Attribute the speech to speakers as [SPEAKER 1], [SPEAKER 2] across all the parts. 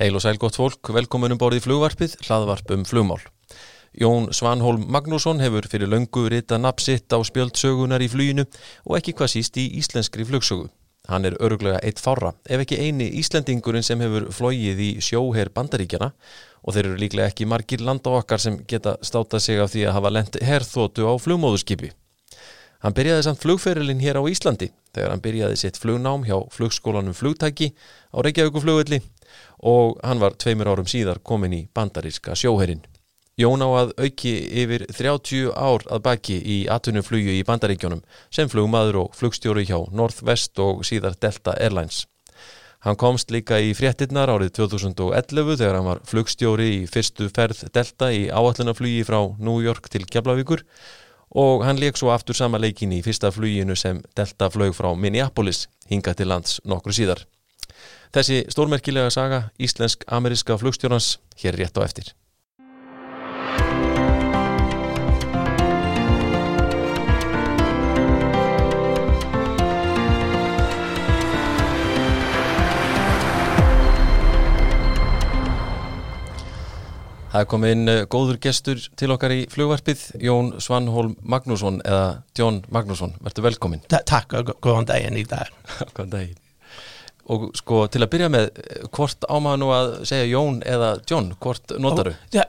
[SPEAKER 1] Heil og sæl gott fólk, velkomin um borðið flugvarpið, hlaðvarp um flugmál. Jón Svanholm Magnússon hefur fyrir löngu rita napsitt á spjöldsögunar í fluginu og ekki hvað síst í íslenskri flugsögu. Hann er öruglega eitt fára, ef ekki eini Íslandingurinn sem hefur flóið í sjóher bandaríkjana og þeir eru líklega ekki margir landa okkar sem geta státað sig af því að hafa lent herþótu á flugmóðuskipi. Hann byrjaði samt flugferilinn hér á Íslandi þegar hann byrjaði sitt flugnám hjá flugskólanum flugtæki á Reykjavíkuflugvelli og hann var tveimur árum síðar komin í bandaríska sjóherin. Jón á að auki yfir 30 ár að baki í atvinnuflugju í bandaríkjónum sem flugmaður og flugstjóri hjá Northwest og síðar Delta Airlines. Hann komst líka í fréttinnar árið 2011 þegar hann var flugstjóri í fyrstu ferð Delta í áallunaflugi frá New York til Keflavíkur og hann leik svo aftur sama leikin í fyrsta fluginu sem Delta flög frá Minneapolis hinga til lands nokkru síðar. Þessi stórmerkilega saga íslensk-ameriska flugstjórnans hér rétt á eftir. Það er komin uh, góður gestur til okkar í flugvarpið, Jón Svanholm Magnússon eða John Magnússon, verður velkomin.
[SPEAKER 2] Ta Takk og góðan daginn í dag.
[SPEAKER 1] góðan daginn. Og sko til að byrja með, hvort ámaður nú að segja Jón eða John, hvort notaru?
[SPEAKER 2] Ja,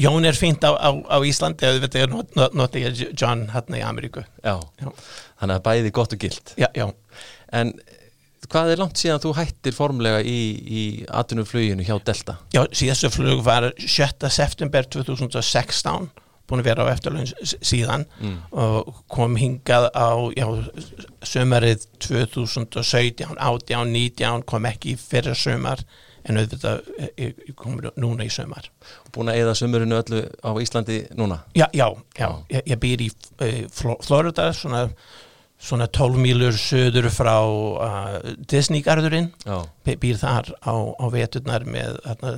[SPEAKER 2] Jón er fínt á, á, á Íslandi og þetta er not, not, not John hérna í Ameríku.
[SPEAKER 1] Já. já, þannig að bæði gott og gilt.
[SPEAKER 2] Já, já.
[SPEAKER 1] En hvað er langt síðan þú hættir formlega í, í atvinnufluginu hjá Delta?
[SPEAKER 2] Já, síðastu flug var 7. september 2016 búin að vera á eftirlun síðan mm. og kom hingað á já, sömarið 2017 18, 19 kom ekki fyrir sömar en auðvitað kom núna í sömar
[SPEAKER 1] Búin að eða sömurinu öllu á Íslandi núna?
[SPEAKER 2] Já, já, já. Ég, ég býr í uh, Florida svona svona 12 mílur söður frá uh, Disney-garðurinn býr þar á, á veturnar með þarna,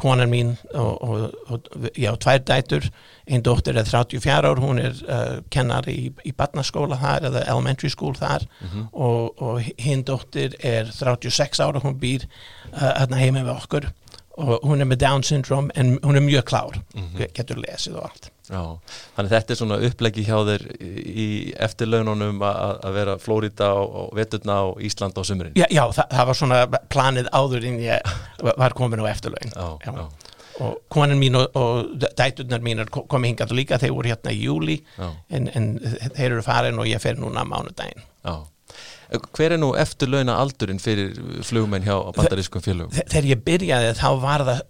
[SPEAKER 2] konar mín og, og, og já, tvær dætur. Einn dóttir er 34 ár, hún er uh, kennar í, í barnaskóla þar eða elementary school þar. Mm -hmm. og, og hinn dóttir er 36 ára, hún býr uh, heima með okkur. Og hún er með Down syndrom en hún er mjög klár, mm -hmm. getur lesið og allt
[SPEAKER 1] Já, þannig þetta er svona upplegi hjá þeir í eftirlaununum að vera Flórida og veturna og Ísland á sumurinn.
[SPEAKER 2] Já, já það, það var svona planið áður en ég var komin á eftirlaun. Já, já. já. Og konin mín og, og dæturnar mín komi hingað líka, þeir voru hérna í júli en, en þeir eru farin og ég fer núna mánudaginn. Já.
[SPEAKER 1] Hver er nú eftirlauna aldurinn fyrir flugmenn hjá bandarískum félögum?
[SPEAKER 2] Þegar ég byrjaði þá var það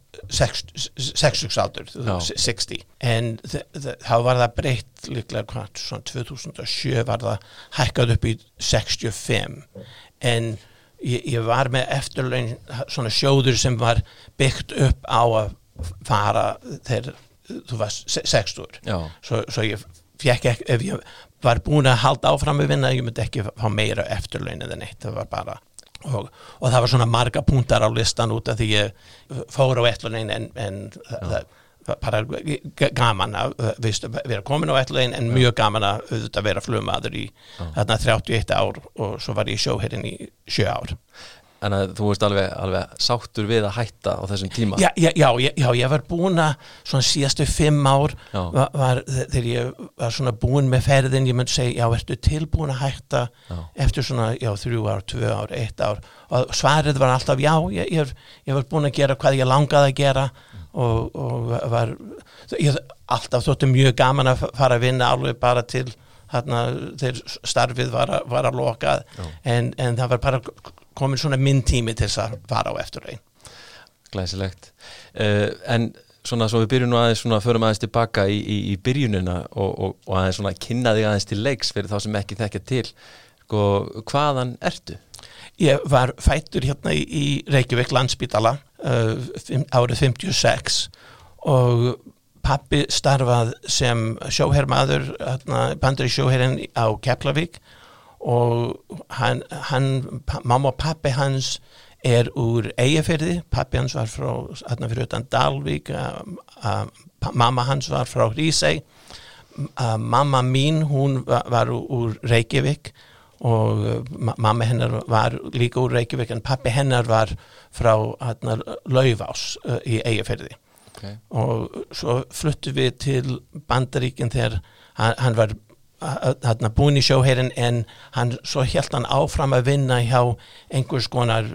[SPEAKER 2] sexugsaldur 60 en þá var það breytt líklega hvað, svona 2007 var það hækkað upp í 65 en ég, ég var með eftirlaun svona sjóður sem var byggt upp á að fara þegar þú varst 60 svo, svo ég fekk ekki, ef ég var búin að halda áfram með vinna, ég myndi ekki fá meira eftirlaun eða neitt, það var bara og, og það var svona marga punktar á listan út af því ég fór á eftirlaun en, en það var bara gaman að viðstu, vera komin á eftirlaun en mjög gaman að vera flumadur í þarna 31 ár og svo var ég sjóherinn í 7 ár
[SPEAKER 1] En að þú veist alveg, alveg sáttur við að hætta á þessum tíma
[SPEAKER 2] Já, já, já, já ég var búin að svona síðastu fimm ár var, var, þegar ég var svona búin með ferðin ég myndi segja, já, ertu tilbúin að hætta já. eftir svona, já, þrjú ár, tvö ár eitt ár og svarið var alltaf já, ég, ég, ég var búin að gera hvað ég langaði að gera mm. og, og var ég, alltaf þóttu mjög gaman að fara að vinna alveg bara til þarna þegar starfið var, var að loka en, en það var bara komin svona minn tími til þess að fara á eftirrein
[SPEAKER 1] Glæsilegt. Uh, en svona svo við byrjum nú aðeins svona förum aðeins tilbaka í, í, í byrjunina og, og, og aðeins svona kynna þig aðeins til leiks fyrir þá sem ekki þekkja til. Sko, hvaðan ertu?
[SPEAKER 2] Ég var fættur hérna í, í Reykjavík landsbítala uh, árið 56 og pappi starfað sem sjóherrmaður hérna, bandur í sjóherrin á Keflavík og hann, hann, mamma og pappi hans er úr eigafyrði, pappi hans var frá, hérna fyrir utan Dalvík, mamma hans var frá Hrísei, uh, mamma mín hún var, var úr Reykjavík. Og uh, mamma hennar var líka úr Reykjavík en pappi hennar var frá hérna, Laufás uh, í Eyjafyrði okay. og svo fluttu við til Bandaríkinn þegar hann, hann var hérna búin í sjóherin en hann, svo held hann áfram að vinna hjá einhvers konar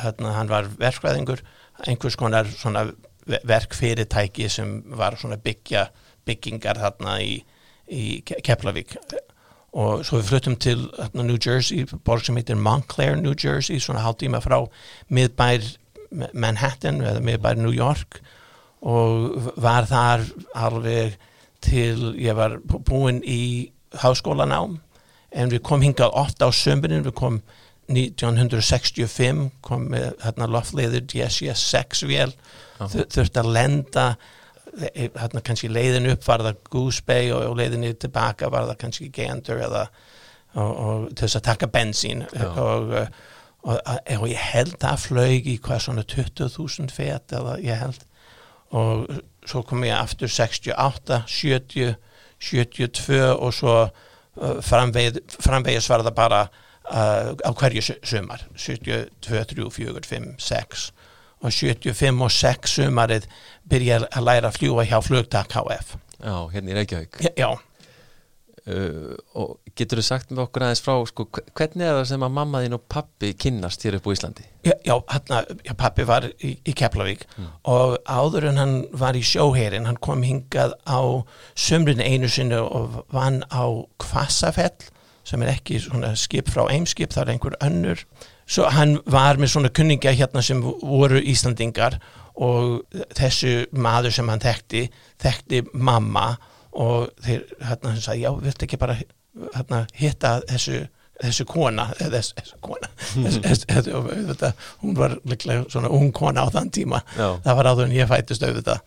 [SPEAKER 2] hérna, hann var verkvæðingur einhvers konar svona verkfyrirtæki sem var svona byggja byggingar þarna í, í Keflavík. Og svo við fluttum til hérna, New Jersey, borg sem heitir Montclair, New Jersey, svona hálftíma frá miðbær Manhattan eða miðbær New York. Og var þar alveg til ég var búinn í háskólanám en við kom hingað 8 á sömurinn, við kom 1965 kom með hérna lofleiður DSS 6 vél þurfti að lenda e, hérna kannski leiðin upp var það Goose Bay og, og leiðin tilbaka var það kannski Gander eða og, og til þess að taka bensín. Og, og ég held að flög í hvað svona 20.000 fet eða ég held. Og svo kom ég aftur 68, 70 72 og svo uh, framvegis framveg var það bara uh, á hverju sumar. 72, 3, 4, 5, 6 og 75 og 6 sumarið byrja að læra að fljúa hjá flugtak HF
[SPEAKER 1] Já, hérna í Reykjavík.
[SPEAKER 2] Já
[SPEAKER 1] Uh, og getur þú sagt með okkur aðeins frá sko, hvernig er það sem að mamma þín og pappi kynnast hér upp á Íslandi?
[SPEAKER 2] Já, já, hana, já pappi var í, í Keflavík mm. og áður en hann var í sjóherin, hann kom hingað á sömrin einu sinni og vann á Kvassafell sem er ekki svona skip frá eimskip, það er einhver önnur svo hann var með svona kunninga hérna sem voru Íslandingar og þessu maður sem hann þekkti þekkti mamma og þeir hérna sagði já, vilt ekki bara hérna hitta þessu þessu kona, þessu, þessu kona þessu, þessu, þetta, hún var líklega svona ung kona á þann tíma já. það var áður en ég fættist auðvitað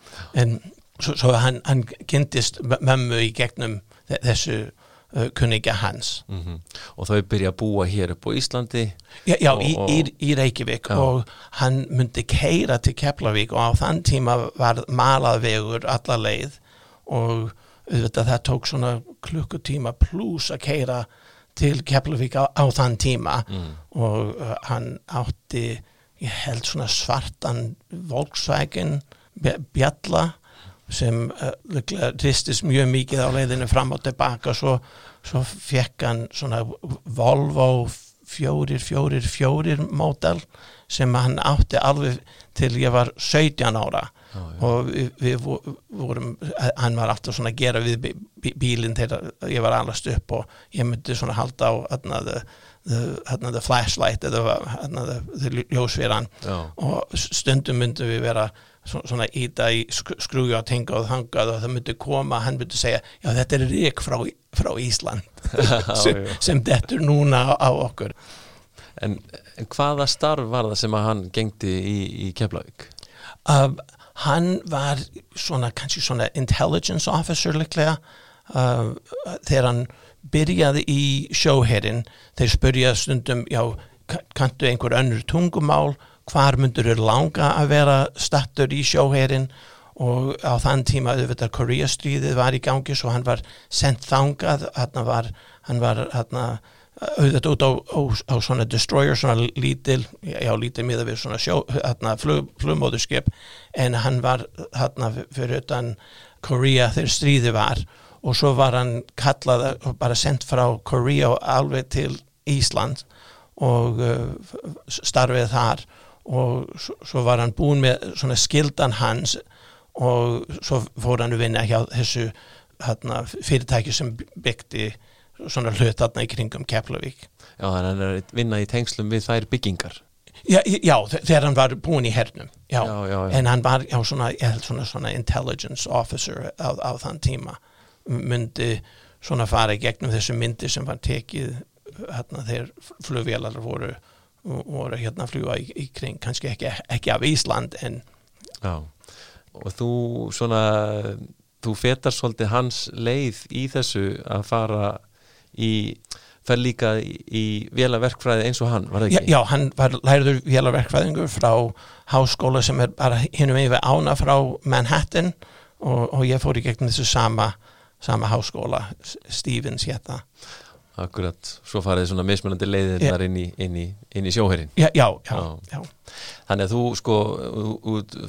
[SPEAKER 2] en svo, svo hann, hann kynntist mömmu í gegnum þessu uh, kunningja hans
[SPEAKER 1] mm -hmm. og þau byrja að búa hér upp á Íslandi
[SPEAKER 2] já, já og, í, í, í Reykjavík já. og hann myndi keira til Keflavík og á þann tíma var malað vegur alla leið og auðvitað það tók svona klukkutíma pluss að keira til Keflavík á, á þann tíma. Mm. og uh, hann átti ég held svona svartan Volkswagen bjalla sem uh, ristis mjög mikið á leiðinu fram og tilbaka. Svo, svo fekk hann svona Volvo fjórir, fjórir, fjórir mótel sem hann átti alveg til ég var 17 ára. Já, já. og við, við vorum hann var alltaf svona að gera við bílinn þegar ég var allast upp og ég myndi svona halda á hérna the, the, the flashlight eða hérna ljósveran. Og stundum myndi við vera svona íta í skrúja og tenga og þangað og það myndi koma, hann myndi segja já þetta er rík frá, frá Ísland. Sem, sem dettur núna á, á okkur
[SPEAKER 1] En, en hvaða starf var það sem að hann gengdi í, í Keflavík?
[SPEAKER 2] Uh, hann var svona, kannski svona intelligence officer liklega uh, þegar hann byrjaði í sjóherrin þeir spurja stundum já, kanntu einhver önnur tungumál? Hvar myndur þau langa að vera stattur í sjóherrin og á þann tíma auðvitað Koreastríðið var í gangi svo hann var sendt þangað. Hann var, hann var hann auðvitað út á, á, á svona destroyer, svona lítil já lítil miða við svona sjó hérna flug, flugmóðurskip en hann var hérna fyrir utan Korea þegar stríði var og svo var hann kallað og bara sendt frá Korea alveg til Ísland og uh, starfið þar og svo var hann búin með svona skildan hans og svo fór hann að vinna hjá þessu hérna, fyrirtæki sem byggdi svona hlut aðna í kringum Keflavík.
[SPEAKER 1] Já, þannig að hann er vinna í tengslum við þær byggingar.
[SPEAKER 2] Já, já þegar hann var búin í hernum já, já, en hann var svona, svona, svona intelligence officer á, á þann tíma myndi svona fara í gegnum þessu myndi sem var tekið hérna þegar flugvélar voru voru hérna fljúa í, í kring kannski ekki, ekki af Ísland en
[SPEAKER 1] Já, og þú svona þú fetar svolítið hans leið í þessu að fara í fer líka í, í vélaverkfræði eins og hann, var það
[SPEAKER 2] ekki? Já, já hann var læriður vélaverkfræðingur frá háskóla sem er bara hinnum yfir ána frá Manhattan og, og ég fór í gegnum þessu sama, sama háskóla Stevens hétta
[SPEAKER 1] akkurat, svo farið svona mismunandi leiðirnar inn í, inn í, inn í sjóherin
[SPEAKER 2] já, já, já,
[SPEAKER 1] Já. Þannig að þú sko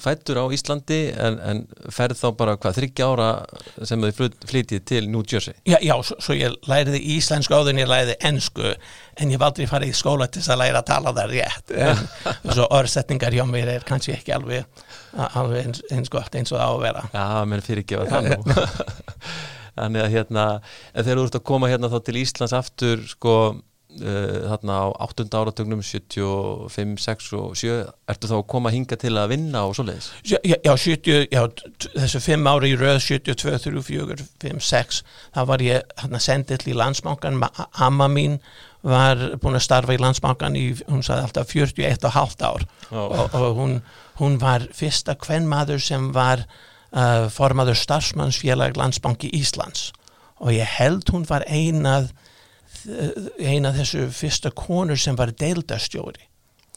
[SPEAKER 1] fættur á Íslandi en, en ferð þá bara hvað þryggja ára sem þið flytjið til New Jersey?
[SPEAKER 2] Já, já, svo, svo ég læriði íslensku áður en ég læriði ennsku en ég var aldrei farið í skóla til þess að læra að tala það rétt. En svo orðsetningar hjá mér er kannski ekki alveg, alveg eins, eins gott eins og það á að vera.
[SPEAKER 1] Já, menn fyrirgefa það nú Þannig að hérna en þegar þú ert að koma hérna þá til Íslands aftur sko uh, þarna á 8. áratugnum 75, 6 og 7 ertu þá að koma hinga til að vinna og svoleiðis
[SPEAKER 2] Já, já, já, 70, já, þessu fimm ári í röð 72, 3, 4, 5, 6 þá var ég hérna sendið til Ma- amma mín var búin að starfa í landsbankan í, hún sagði alltaf 41 og halvt ár
[SPEAKER 1] Já.
[SPEAKER 2] og, og hún, hún var fyrsta kvenmaður sem var uh, formaður starfsmannsfélag landsbanki Íslands. Og ég held hún var einað eina þessu fyrsta konur sem var deildastjóri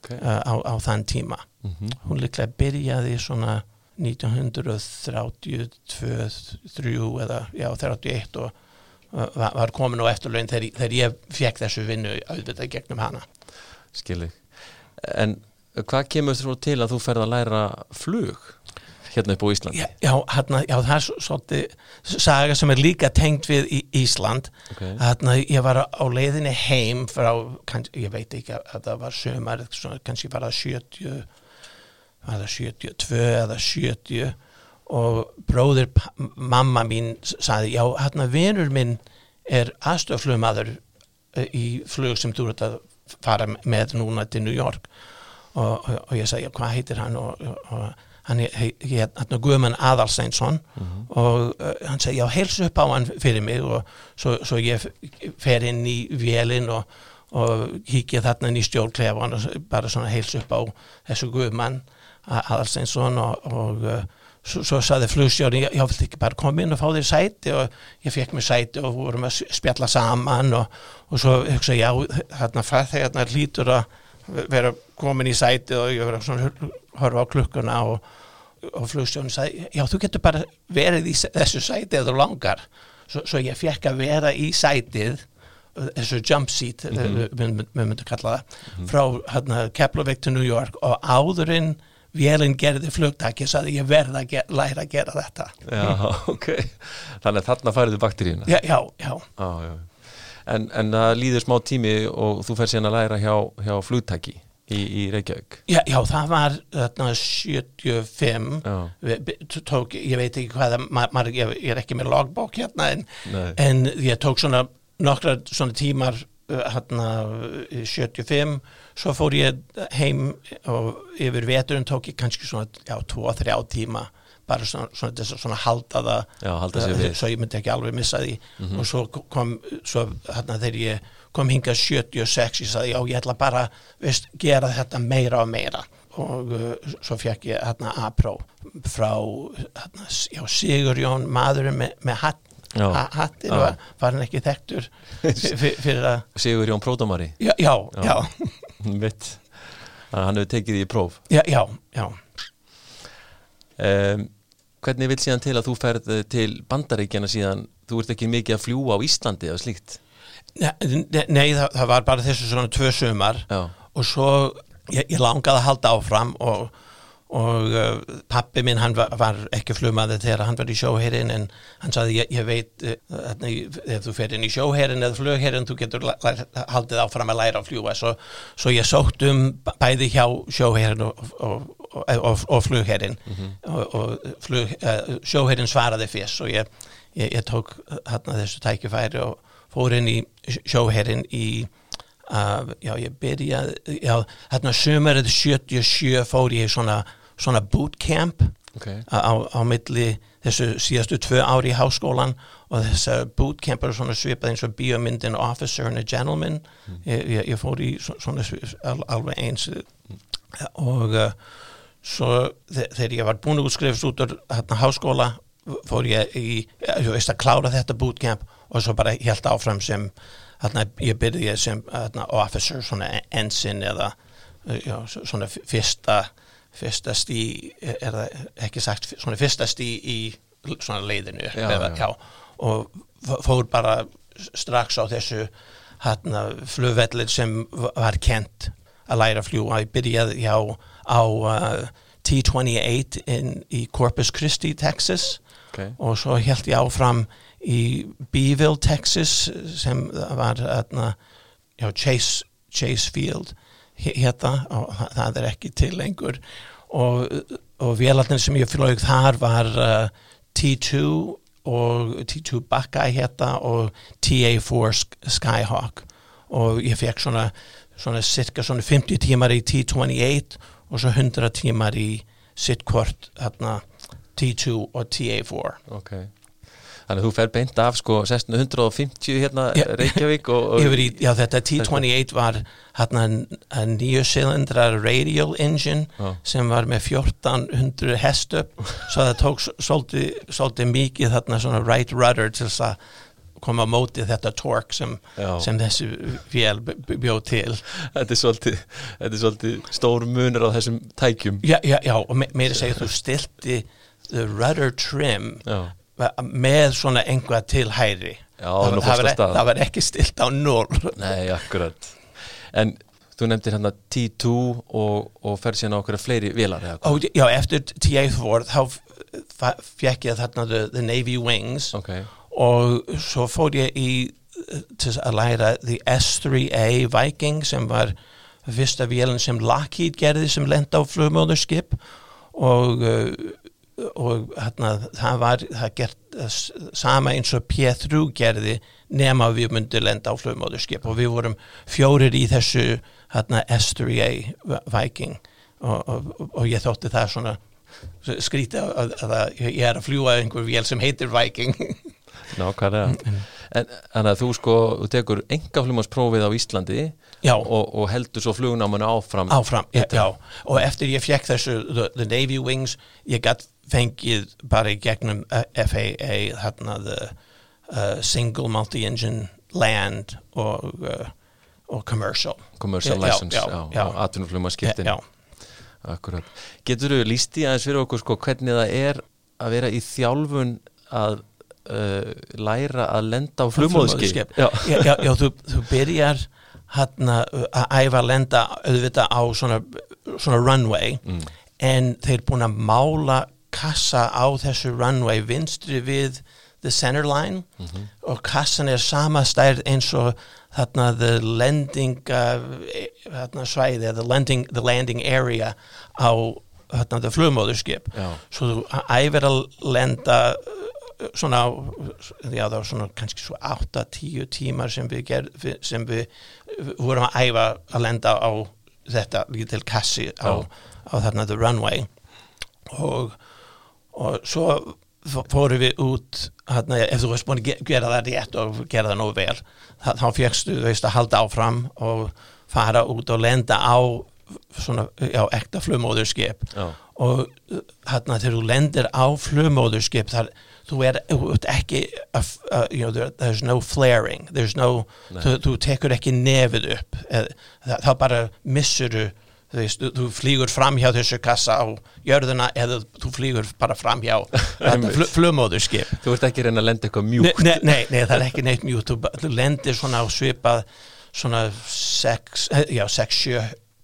[SPEAKER 1] okay.
[SPEAKER 2] uh, á, á þann tíma.
[SPEAKER 1] Mm
[SPEAKER 2] hún líklega byrjaði svona 1932 3 eða já, 31 og uh, var, komin á eftirlaun þegar, þegar ég fekk þessu vinnu auðvitað gegnum hana.
[SPEAKER 1] Skilji. En hvað kemur þú til að þú ferð að læra flug hérna upp á Íslandi?
[SPEAKER 2] já, hana, já það er svo- svolítið saga sem er líka tengt við í Ísland
[SPEAKER 1] Okay.
[SPEAKER 2] hana, ég var á leiðinni heim frá, kann, ég veit ekki að það var sömar, kannski var það 70 var það 72 eða 70 og bróðir pa- mamma mín saði, já, hérna vinur minn er aðstöðflugmaður eh, í flug sem þú ert að fara með núna til New York og, og, og ég sagði, hvað heitir hann og, og hann er Guðmann Aðalsteinsson og uh, hann segi, já, heilsu upp á hann fyrir mig og svo, svo ég fer inn í vélinn og, og kíkja þarna inn í stjórnklefan og bara svona heilsu upp á þessu Guðmann Aðalsteinsson og, og uh, svo, svo saði flugstjóri, já, viltu ekki bara koma inn og fá þér sæti? Og ég fekk mér sæti og vorum að spjalla saman og, og svo hugsa, já, þarna farþegarnar hlýtur að vera komin í sæti og ég svona að horfa á klukkuna og, og flugstjónin sagði, já þú getur bara verið í þessu sæti ef þú langar. Svo, svo ég fekk að vera í sætið þessu jump seat mm -hmm. við, við myndum kalla það frá hérna, Keflavík til New York og áðurinn vélinn gerði flugtaki sagði ég verð að læra að gera þetta.
[SPEAKER 1] Já, ok. Þannig að þarna færðu bakteríuna.
[SPEAKER 2] Já, já, já,
[SPEAKER 1] Já, já. En, en það líður smá tími og þú fer síðan að læra hjá, hjá flugtaki í, í Reykjavík?
[SPEAKER 2] Já, já það var þarna 75
[SPEAKER 1] Já,
[SPEAKER 2] Við- tók, ég veit ekki hvað ég, ég er ekki með logbók hérna en, en ég tók svona nokkra svona tímar uh, hérna uh, 75 svo fór ég heim og yfir veturinn tók ég kannski svona já, 2-3 tíma bara svona, svona, svona, svona halda það
[SPEAKER 1] Já, halda sig við.
[SPEAKER 2] svo ég myndi ekki alveg missa því. Og svo kom svo hérna þegar ég kom hinga 76 ég sagði já ég ætla bara veist, gera þetta meira og meira. Og uh, svo fekk ég hérna A-pró frá hérna, já, Sigur Jón maðurinn með, með hatt ha- hattin
[SPEAKER 1] Já.
[SPEAKER 2] var, var hann ekki þekktur fyr- fyr- fyrir að
[SPEAKER 1] Sigur Jón Pródómari.
[SPEAKER 2] Já, já,
[SPEAKER 1] Já. Mitt. Hann hefur tekið því próf.
[SPEAKER 2] Já, já, já.
[SPEAKER 1] um, Hvernig vil síðan til að þú ferð til bandaríkjana síðan? Þú ert ekki mikið að fljúa á Íslandi eða slíkt
[SPEAKER 2] Nei, nei, það, það var bara þessu svona tvö sumar
[SPEAKER 1] Já,
[SPEAKER 2] og svo ég, ég langaði að halda áfram og, og uh, pappi minn hann var, var ekki flugmaður þegar hann var í sjóherin en hann sagði ég, ég veit uh, í- ef þú fer inn í sjóherin eða flugherin þú getur haldið áfram að læra að fljúa svo, svo ég sótt um bæði hjá sjóherin og, og, og, og, og flugherin og, og flug, uh, sjóherin svaraði fyrst og ég, ég, ég tók hérna þessu tækifæri og fór inn í sjóherin í uh, já ég byrjaði já hérna sömarið 77 fór ég svona, svona bootcamp
[SPEAKER 1] ok.
[SPEAKER 2] á, á milli þessu síðastu tvö ári í háskólan og þess bootcamp er svona svipað eins og biomyndin Officer and a Gentleman. Ég, ég, ég fór í svo- svona al, alveg eins og uh, svo þe- þegar ég var búin að útskrifast út úr hérna háskóla fór ég í, ég veist að klára þetta bootcamp og svo bara helt áfram sem hérna, ég byrði sem hérna, officer, svona ensign eða uh, já, svona fyrsta fyrsta stí er það ekki sagt, svona fyrsta stí í svona leiðinu
[SPEAKER 1] Já,
[SPEAKER 2] eða,
[SPEAKER 1] já.
[SPEAKER 2] og fór bara strax á þessu hérna flugvellir sem var kent að læra að fljúa. Ég byrjaði á, á uh, T-28 in, í Corpus Christi, Texas
[SPEAKER 1] okay.
[SPEAKER 2] og svo held ég áfram í Beeville, Texas sem var hérna, já, Chase, Chase Field hérna og það er ekki til lengur. Og, og vélarnir sem ég flög þar var uh, T2 og T2 Buckeye hérna og TA4 Skyhawk. Og ég fekk svona svona cirka svona 50 tímar í T28 og svo 100 tímar í sitt hvort hérna T2 og TA4
[SPEAKER 1] Ok Þannig að þú fer beint af sko 1650 hérna
[SPEAKER 2] Já.
[SPEAKER 1] Reykjavík og, og
[SPEAKER 2] Yfir í, já þetta T28 var hérna nýju cylindrar radial engine
[SPEAKER 1] Já.
[SPEAKER 2] sem var með 1400 hestöp svo það tók svolítið, mikið þarna svona right rudder til þess að koma á móti þetta torque sem, sem þessi vél bjóð til.
[SPEAKER 1] Þetta, er svolítið, þetta er svolítið stór munur á þessum tækjum.
[SPEAKER 2] Já, já, já og me meira segja þú stilti the rudder trim
[SPEAKER 1] Já,
[SPEAKER 2] með svona einhvað til hæri
[SPEAKER 1] Já,
[SPEAKER 2] það, var, það, það var ekki stilt á null
[SPEAKER 1] nei, akkurat. En þú nefndir hérna T2 og, og fer síðan á okkur fleiri hvað?
[SPEAKER 2] og já, eftir TA4 þá fekk ég þarna the, the Navy Wings.
[SPEAKER 1] Ok,
[SPEAKER 2] og svo fór ég í til að læra the S3A Viking sem var fyrsta vélun sem Lockheed gerði sem lenda á flugmóðurskip. Og uh, og hérna það var það gert s- sama eins og P3 gerði nema við myndum lenda á flugmóðurskip. Og við vorum fjórir í þessu hérna S3A Viking. Og, og, og ég þótti það svona skrítið að, að, að ég er að fljúa einhver vél sem heitir Viking.
[SPEAKER 1] Nákvæmlega. En þannig að þú sko, þú tekur engaflumársprófið á Íslandi og, og heldur svo flugnámanu áfram
[SPEAKER 2] áfram, já, og eftir ég fekk þessu the, the Navy Wings, ég gætt fengið bara í gegnum uh, FAA þarna the uh, single multi-engine land og, uh, og commercial
[SPEAKER 1] commercial
[SPEAKER 2] Já,
[SPEAKER 1] license
[SPEAKER 2] já,
[SPEAKER 1] já,
[SPEAKER 2] já.
[SPEAKER 1] atvinnuflugmaskiptin
[SPEAKER 2] já,
[SPEAKER 1] Akkurat. Getur þú líst í aðeins fyrir okkur sko hvernig það er að vera í þjálfun að uh, læra að lenda á flugmóðskip?
[SPEAKER 2] já, já, já, já þú, þú byrjar hérna að æfa að lenda auðvitað á svona, svona runway
[SPEAKER 1] Mm.
[SPEAKER 2] en þeir búin að mála kassa á þessu runway vinstri við the center line.
[SPEAKER 1] Mhm.
[SPEAKER 2] og kassan er sama stærð eins og þarna the landing uh, þarna svæði the landing, the landing area á þarna the flugmóðurskip. Svo þú æfir að lenda uh, svona já það var svona kannski svo 8-10 tímar sem við, ger, sem við vorum að æfa að lenda á þetta lítil kassi á, á þarna the runway. Og, og svo fórum við út hérna, ef þú veist búin að ge- gera það rétt og gera það nógu vel þá, þá fegstu, þú veist, að halda áfram og fara út og lenda á svona, já, ekta flugmóðurskip
[SPEAKER 1] Já.
[SPEAKER 2] og hérna þegar þú lendir á flugmóðurskip þar þú er ekki uh, uh, you know, there, there's no flaring there's no, þú, þú tekur ekki nefið upp það, það bara missur þú þú veist, þú, flýgur fram hjá þessu kassa á jörðuna eða þú flýgur bara fram hjá fl flugmóðurskip.
[SPEAKER 1] Þú ert ekki reyna að lenda eitthvað mjúkt.
[SPEAKER 2] Nei, nei, nei, það er ekki neitt mjút þú, lendir svona á svipað svona 6, já, 6, 7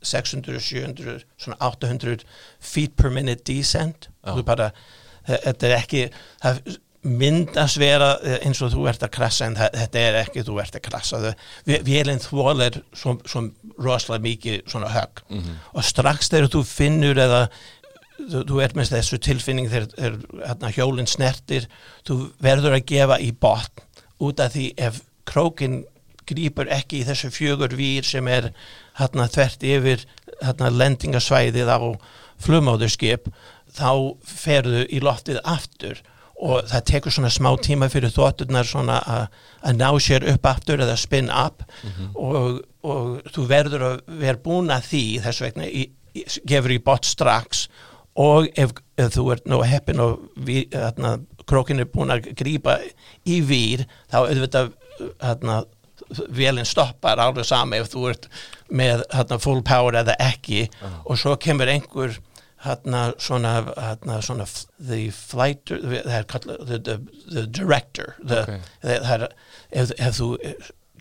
[SPEAKER 2] 600, 700, svona 800 feet per minute descent. Bara, þe- þetta er ekki það myndast vera eh, eins og þú ert að krasa en þetta er ekki þú ert að krasa vélinn þvólar svo, svo rosalega mikið svona högg.
[SPEAKER 1] Mhm.
[SPEAKER 2] og strax þegar þú finnur eða þú, þú ert með þessu tilfinning þegar, hérna, hjólinn snertir þú verður að gefa í botn út af því ef krókin grýpur ekki í þessu fjögur vír sem er hérna þvert yfir hérna lendingasvæðið á flugmóðurskip þá ferðu í loftið aftur og það tekur svona smá tíma fyrir þótturnar svona að- ná sér upp aftur eða spin up. Og, og þú verður að vera búin að því þess vegna í, í, gefur í bot strax. Og ef, ef þú ert nú heppin og við, hérna, krókin er búin að grípa í vír þá auðvitað hérna, velin stoppar alveg sama ef þú ert með hérna, full power eða ekki. Og svo kemur einhver hérna svona, hérna, svona the flighter það er kallað the, the, the director the,
[SPEAKER 1] Ok.
[SPEAKER 2] það er, ef, ef þú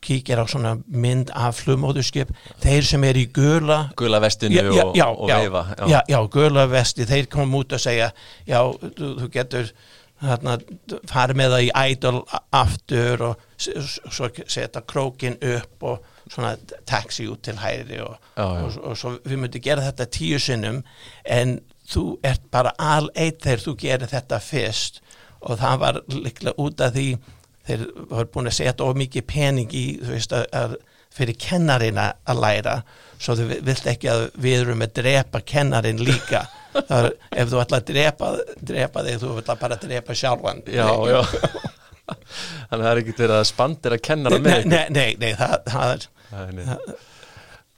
[SPEAKER 2] kíkir á svona mynd af flugmóðurskip þeir sem er í gula
[SPEAKER 1] gula vestinu
[SPEAKER 2] já, já,
[SPEAKER 1] og,
[SPEAKER 2] já,
[SPEAKER 1] og
[SPEAKER 2] já,
[SPEAKER 1] veifa
[SPEAKER 2] já, já, gula vesti, þeir kom út að segja já, þú, þú getur hérna, farið með það í idol aftur og svo setja krókin upp og svona taxi út til hæri og,
[SPEAKER 1] Já, já.
[SPEAKER 2] og, og svo við myndum gera þetta tíu sinnum en þú ert bara al eitt þegar þú gerir þetta fyrst og það var líklega út af því þeir voru búin að setja of mikið pening í þú veist að, að fyrir kennarina að læra svo þau vilt ekki að við erum að drepa kennarin líka þar, ef þú ætla að drepa, drepa þig þú ætla bara að drepa sjálfan
[SPEAKER 1] já, já. þannig að það er ekkert verið að spandera kennara með
[SPEAKER 2] nei, nei, nei, nei það, það er.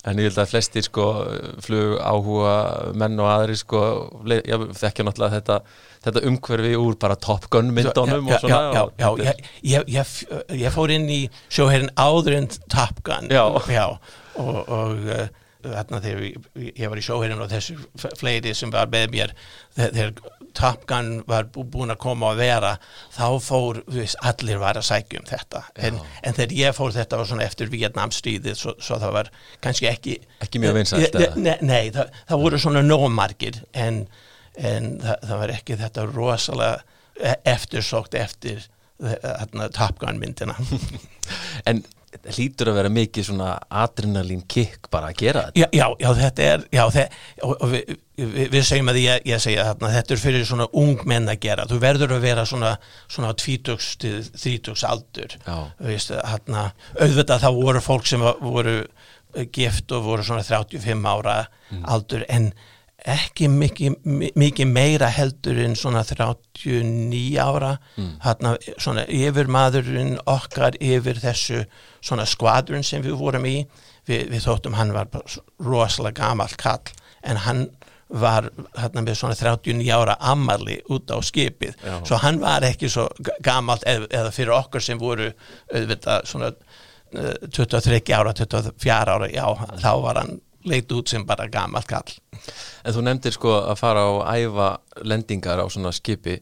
[SPEAKER 1] En ég held að flestir sko flug áhuga menn og aðri sko já, þekkja náttúrulega þetta, þetta umhverfi úr bara Top Gun myndunum
[SPEAKER 2] já,
[SPEAKER 1] og svona
[SPEAKER 2] já, já, já, ég, ég, ég, ég fór inn í sjóherrin áður en Top Gun
[SPEAKER 1] Já.
[SPEAKER 2] og, og uh, þarna þegar ég, var í sjóherrin og þessu fleiri sem var með mér þe- þegar Top Gun var bú, búin að koma að vera þá fór, þú veist, allir var að sækja um þetta. En, en þegar ég fór þetta var svona eftir Vietnamstríðið svo, svo það var kannski ekki
[SPEAKER 1] Ekki mjög vinsælt,
[SPEAKER 2] Nei,
[SPEAKER 1] eða?
[SPEAKER 2] nei, það, það voru svona nómarkir en, en það, það var ekki þetta rosalega e- eftirsókt eftir þarna Top Gun myndina.
[SPEAKER 1] En hlýtur að vera mikið svona adrenalín kick bara að gera þetta.
[SPEAKER 2] Já, já, þetta er já, og við, við, við segjum að ég, ég segja þarna, þetta er fyrir svona ung menn að gera, þú verður að vera svona, svona tvítugs til þrítugs aldur. Veist, þarna, auðvitað það voru fólk sem voru gift og voru svona 35 ára aldur en ekki mikið, mi- mikið meira heldur en svona 39 ára. Þarna, svona yfir maðurinn okkar yfir þessu svona skvadrun sem við vorum í við, við þóttum hann var rosalega gamall kall en hann var hérna með svona 39 ára ammali út á skipið.
[SPEAKER 1] Já.
[SPEAKER 2] svo hann var ekki svo ga- gamall eða, fyrir okkur sem voru auðvitað svona eh, 23 ára, 24 ára já, þá var hann leit út sem bara gamall kall.
[SPEAKER 1] En þú nefndir sko að fara á æfa lendingar á svona skipi.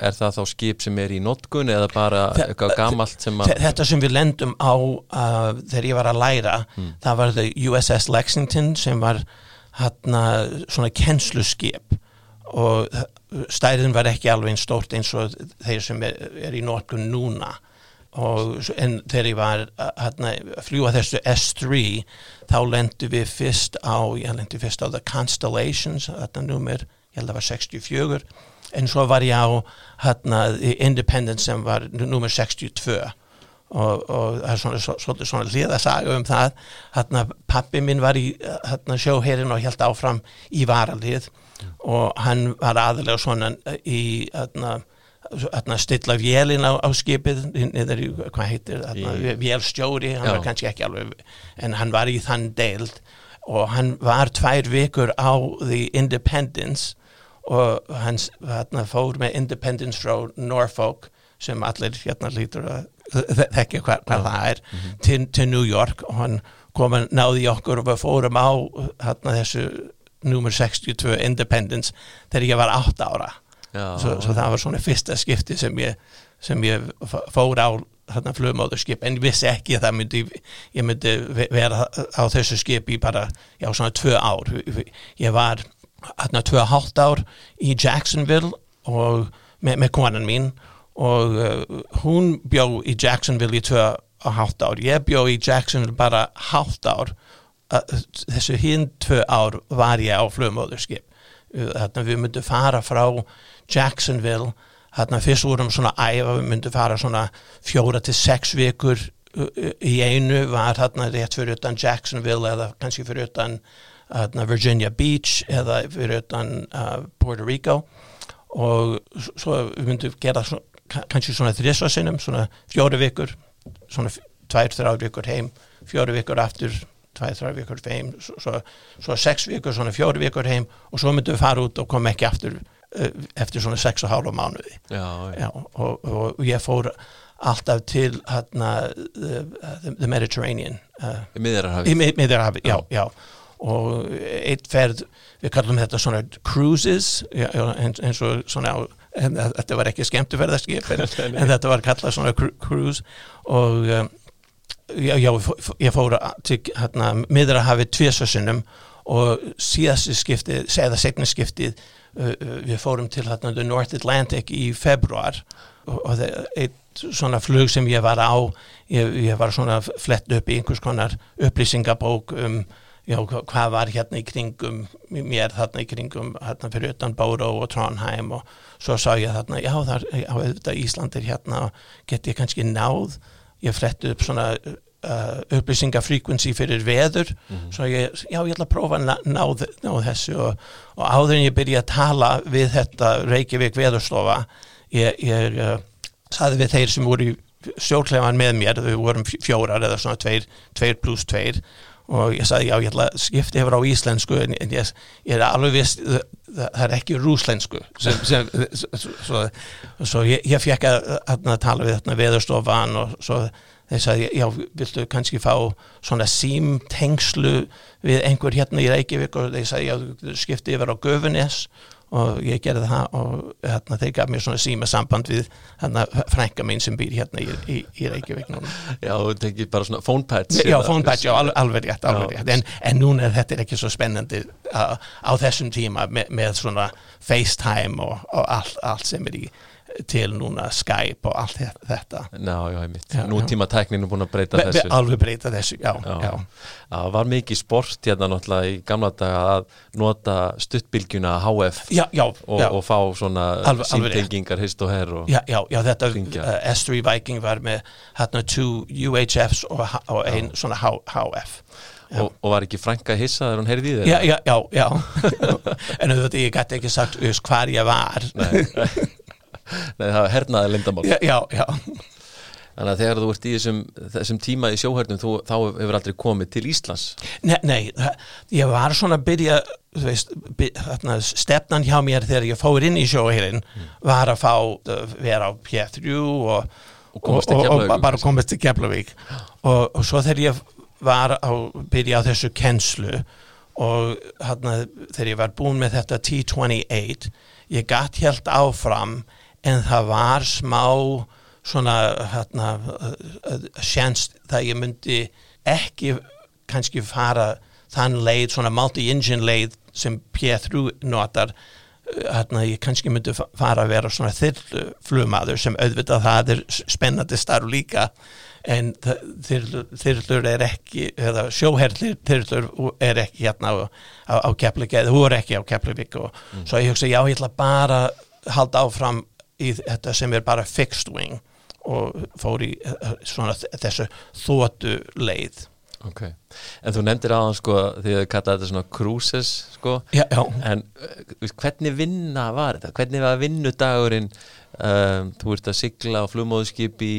[SPEAKER 1] Er það þá skip sem er í notkun eða bara eitthvað gamalt sem að
[SPEAKER 2] Þe- Þetta sem við lendum á uh, þegar ég var að læra það var USS Lexington sem var hérna svona kennsluskip. Og stærðin var ekki alveg eins stórt eins og þeir sem er, er í notkun núna og en þegar ég var hérna, að fljúa þessu S3 þá lendu við fyrst á ég lendi fyrst á The Constellations þetta nummer, ég held að það var 64 en svo var ég á hérna, Independence sem var nummer 62 og, það er svona, svo- svolítið svona liðasaga um það. Hérna, pappi minn var í hérna, sjóherin og held áfram í varalið. Og hann var aðalega svona í hérna, hérna, stilla vélin á, á skipið niður í, hvað heitir
[SPEAKER 1] Í-
[SPEAKER 2] vélstjóri, hann
[SPEAKER 1] Já.
[SPEAKER 2] var kannski ekki alveg en hann var í þann deild og hann var tvær vikur á The Independence og hann hérna, fór með Independence frá Norfolk sem allir hérna lítur að þe- þekkja hvað, hvað það er til, til New York og hann kom að náði okkur og við fórum á hérna, þessu nummer 62 Independence þegar ég var 8 ára svo, svo það var svona fyrsta skipti sem ég, sem ég fór á þarna flugmóðurskip en vissi ekki að það myndi ég myndi ve- vera á þessu skip í bara, já svona tvö ár. Ég var þarna tvö og hálft ár í Jacksonville og með, með konan mín og uh, hún bjó í Jacksonville í tvö og hálft ár. Ég bjó í Jacksonville bara hálft ár. Þessu hinn tvö ár var ég á flugmóðurskip þarna við myndum fara frá Jacksonville. Þarna fyrst vorum svona æfa við myndum fara svona fjóra til sex vikur uh, uh, í einu. Var þarna rétt fyrir utan Jacksonville eða kannski fyrir utan þarna Virginia Beach eða fyrir utan uh, Puerto Rico. Og svo við myndum gera svona, ka- kannski svona þrissvarsinnum svona fjóra vikur svona tvær, þrjár vikur heim fjóra vikur aftur tvær, þrjár vikur heim svo, svo, svo sex vikur, svona fjóra vikur heim og svo myndum við fara út og koma ekki aftur uh, eftir svona sex og hálfa mánuði.
[SPEAKER 1] Já, já.
[SPEAKER 2] Og, og ég fór alltaf til hérna, the, the, Mediterranean uh,
[SPEAKER 1] Í miðjararhafi
[SPEAKER 2] mið- já, já. og eitt ferð, við kallum þetta svona cruises eins, og svona á, þetta var ekki skemmtuferðarskip en, en þetta var kallað svona cru- cruise. Og um, já, já, ég fór til hérna, miðra hafið tviðsvarsinnum og síðastu skiptið, segða segna skiptið uh, við fórum til hérna North Atlantic í februar og, það er eitt svona flug sem ég var á ég, ég var svona flett upp í einhvers konar upplýsingabók um já, hvað var hérna í kringum mér þarna í kringum hérna fyrir utan Bóró og Trondheim og svo sá ég þarna, já, þar, já, Ísland er hérna og get ég kannski náð ég fletti upp svona uh, upplýsingafrequency fyrir veður mm -hmm. svo ég, já ég ætla að prófa að ná, ná, ná þessu og, og áður en ég byrja að tala við þetta Reykjavík veðurstofa ég, ég uh, saði við þeir sem voru í stjórnleifan með mér, við vorum fjórar eða svona tveir, tveir pluss tveir og ég sagði já ég ætla að skipta yfir á íslensku en, ég, ég er alveg vist það er ekki rúslensku svo, ég, ég fekk að, að tala við veðurstofan og svo þeir sagði, já, viltu kannski fá svona símtengslu við einhver hérna í Reykjavík? Og þeir sagði, já, skipti yfir á Göfunes og ég gerði það og hérna, þeir gaf mér svona síma samband við hérna, frænka mín sem býr hérna í, í, í Reykjavík núna.
[SPEAKER 1] Já, þú tekið bara svona phone patch.
[SPEAKER 2] Já, phone patch, já, alveg, alveg rétt, alveg rétt, en, en núna er þetta ekki svo spennandi uh, á þessum tíma með, með svona FaceTime og, og allt, allt sem er í til núna Skype og allt þetta.
[SPEAKER 1] Ná, já, ég mitt, nútíma tækninu búin að breyta Be þessu.
[SPEAKER 2] Alveg breyta þessu, já, já. já.
[SPEAKER 1] Það var mikið sport hérna náttúrulega í gamla daga að nota stuttbylgjuna HF
[SPEAKER 2] já,
[SPEAKER 1] og, og fá svona síntengingar hist og herr
[SPEAKER 2] Já, já, þetta uh, S3 Viking var með hérna 2 UHFs og, og ein svona H, HF
[SPEAKER 1] Og, og var ekki Franka hissa þegar hún heyrði í
[SPEAKER 2] þeirra? Já, já, já, já. en auðvitað ég gæti ekki sagt hvað ég var. Nei
[SPEAKER 1] Nei, það var hernaði lindamál
[SPEAKER 2] Já, já, já.
[SPEAKER 1] Þannig að þegar þú ert í þessum, þessum tíma í sjóhörnum þú, þá hefur aldrei komið til Íslands.
[SPEAKER 2] Nei, nei ég var svona að byrja veist, byrja, stefnan hjá mér þegar ég fór inn í sjóhörn mm. var að fá vera á P3 og,
[SPEAKER 1] og, og, og
[SPEAKER 2] bara komast til Keflavík. Og svo þegar ég var að byrja á þessu kennslu og hérna, þegar ég var búin með þetta T28 ég gætt helt áfram en það var smá svona hérna sjans það ég myndi ekki kannski fara þann leið, svona multi-engine leið sem P3 notar hérna ég kannski myndi fara að vera svona þyrluflumadur sem auðvitað það er spennandi starf líka en þyrlur er ekki eða sjóherlir þyrlur er ekki hérna á, á, á Keflavík eða hún er ekki á Keflavík og mm. svo ég hugsa já ég ætla bara halda áfram í þetta sem er bara fixed wing og fór í eh, svona þessu þóttu leið.
[SPEAKER 1] Ok, en þú nefndir aðan sko því að þú kallaði þetta svona cruises sko,
[SPEAKER 2] já, já.
[SPEAKER 1] en uh, hvernig vinna var þetta? Hvernig var vinnudagurinn um, þú ert að sigla á flugmóðskip í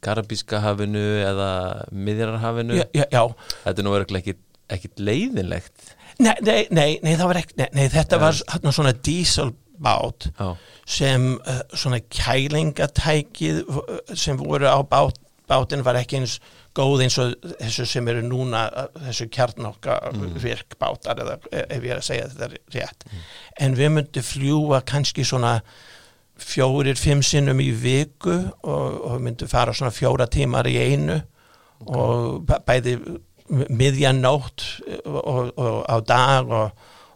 [SPEAKER 1] Karabíska hafinu eða Miðjararhafinu
[SPEAKER 2] já,
[SPEAKER 1] Þetta er nú verið ekkit, ekkit leiðinlegt.
[SPEAKER 2] Nei, nei, nei, nei var ekki nei, þetta var svona dísalbát sem uh, svona kælingatækið sem voru á bát, bátin var ekki eins góð eins og þessu sem eru núna uh, þessu kjarnokka mm. virkbátar eða ef ég er að segja þetta rétt mm. en við myndum fljúa kannski svona fjórir, fimm sinnum í viku og, og myndum fara svona fjóra tímar í einu okay. og bæði miðjanótt og, og á dag og,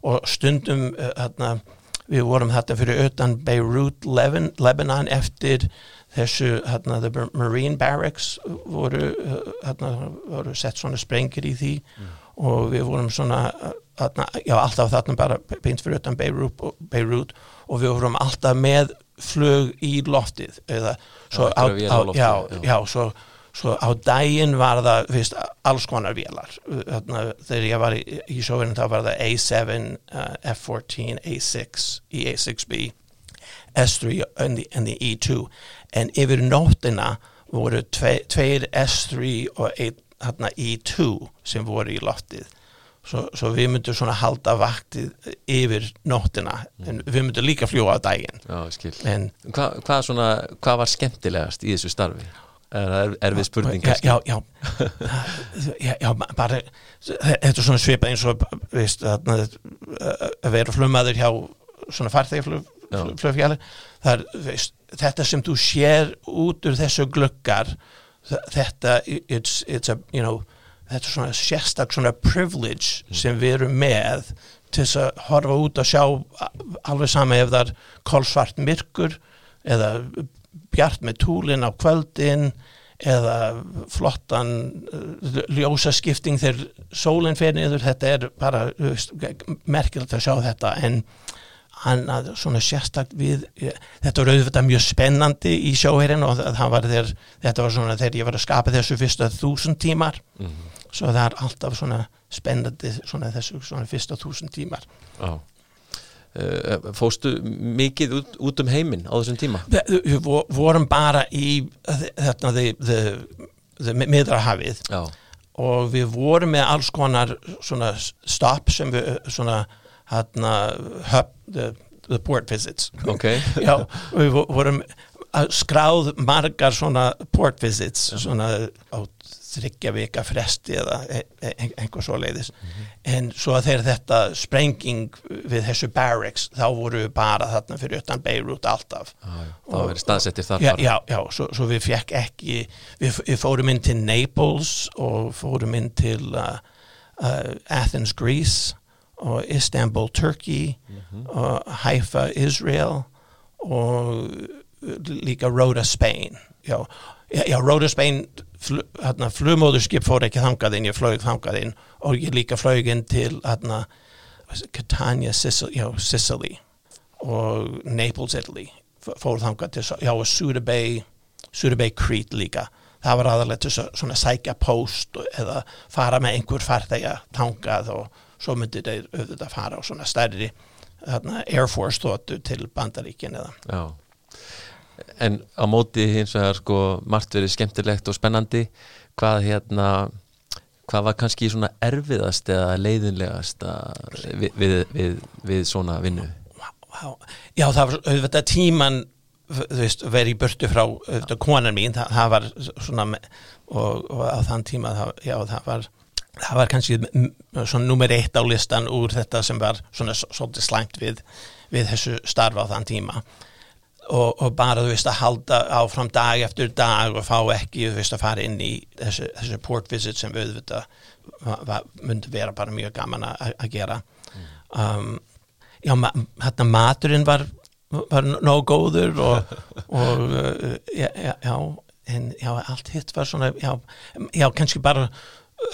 [SPEAKER 2] og stundum hérna við vorum þetta fyrir utan Beirut, Lebanon eftir þessu, hérna, the Marine Barracks voru, hérna, voru sett svona sprengir í því. Mm. og við vorum svona, hérna, já, alltaf þarna bara beint fyrir utan Beirut, Beirut. Og við vorum alltaf með flög í loftið eða svo
[SPEAKER 1] á, á,
[SPEAKER 2] loftið, já, já, já, svo Svo á daginn var það fyrst, alls konar vélar. Þarna, þegar ég var í, í sjóðunum þá var það A7, uh, F14, A6, E-A6B, S3 and the, and the E2. En yfir nóttina voru tve, tveir S3 og ein, þarna, E2 sem voru í loftið. Svo, svo við myndum svona halda vaktið yfir nóttina mm. en við myndum líka fljúa á daginn.
[SPEAKER 1] Já. En, hvað, hvað, svona, hvað var skemmtilegast í þessu starfi? Er erfið spurning
[SPEAKER 2] já, já, já, já bara þetta er svona svipað eins og veist, að vera flumaður hjá svona farþegflugfjali þetta sem þú sér út úr þessu glöggar þetta it's, it's a, you know, þetta er svona sérstak svona privilege sem við erum með til þess að horfa út og sjá alveg sama ef það er kolsvart myrkur eða bjart með túlin á kvöldin eða flottan uh, ljósaskipting þegar sólinn fer niður, þetta er bara merkilegt að sjá þetta en hann að svona sérstakt við, þetta var auðvitað mjög spennandi í sjóherinn og það var þegar, þetta var svona þegar ég var að skapa þessu fyrsta þúsund tímar. Mm -hmm. svo það er alltaf svona spennandi svona þessu svona fyrsta þúsund tímar.
[SPEAKER 1] Já. uh, Fóstu mikið út, út um heiminn á þessum tíma?
[SPEAKER 2] Við vorum bara í miðrahafið og við vorum með alls konar svona stopp sem við svona hérna hub, the, the port visits
[SPEAKER 1] okay.
[SPEAKER 2] já, við vorum skráð margar svona port visits svona á þryggja vika fresti eða e, e, einhver svo leiðis mm -hmm. en svo að þegar þetta sprenging við þessu barracks þá voru við bara þarna fyrir utan Beirut alltaf.
[SPEAKER 1] Ah, þá verið staðsettir þar
[SPEAKER 2] já, já, já, svo, svo við fekk ekki við, við fórum inn til Naples og fórum inn til uh, uh, Athens, Greece og Istanbul, Turkey mm -hmm. og Haifa, Israel og líka Rhoda, Spain. Já, já Rhoda, Spain fl hérna, flugmóðurskip fór ekki þangað inn, ég flög þangað inn. Og ég líka flög inn til hérna, Catania, Sicily, já, Sicily. Og Naples, Italy fór þangað til, já, og Surabay Surabay, Crete líka. Það var aðalega til svona sækja post eða fara með einhver farþega þangað og svo myndi þeir auðvitað fara á svona stærri þarna, Air Force þóttu til bandaríkin eða.
[SPEAKER 1] Já. En á móti hins vegar sko margt verið skemmtilegt og spennandi. Hvað hérna hvað var kannski svona erfiðast eða leiðinlegast við, við, við, við svona vinnu?
[SPEAKER 2] Já það var auðvitað tíman þú veist, verið í börtu frá auðvitað konan mín, það, það var svona og, og á þann tíma það, já það var það var kannski svona nummer eitt á listan úr þetta sem var svona svolítið slæmt við, við þessu starfa á þann tíma og, og bara þú veist að halda áfram dag eftir dag og fá ekki þú veist að fara inn í þessu, þessu port visit sem við þetta myndi vera bara mjög gaman að gera. Um, já, ma hérna maturinn var, var nóg góður og, og uh, já, já, en já, allt hitt var svona já, já kannski bara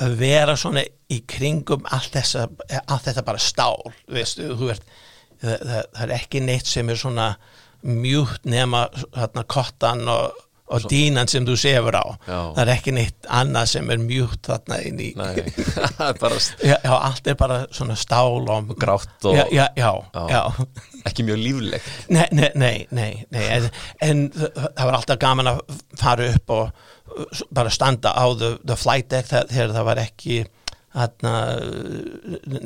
[SPEAKER 2] að vera svona í kringum allt, þessa, allt þetta bara stál veistu, ert, það, það, það er ekki neitt sem er svona mjúkt nema hérna, kottan og, og dínan sem þú sefur á.
[SPEAKER 1] Já.
[SPEAKER 2] það er ekki neitt annað sem er mjúkt þarna inn í
[SPEAKER 1] já,
[SPEAKER 2] já, allt er bara svona stál og
[SPEAKER 1] grátt og
[SPEAKER 2] já,
[SPEAKER 1] ekki mjög líflegt.
[SPEAKER 2] Nei, nei, nei, nei en, en það var alltaf gaman að fara upp og bara standa á the, the flight deck þegar það var ekki Þarna,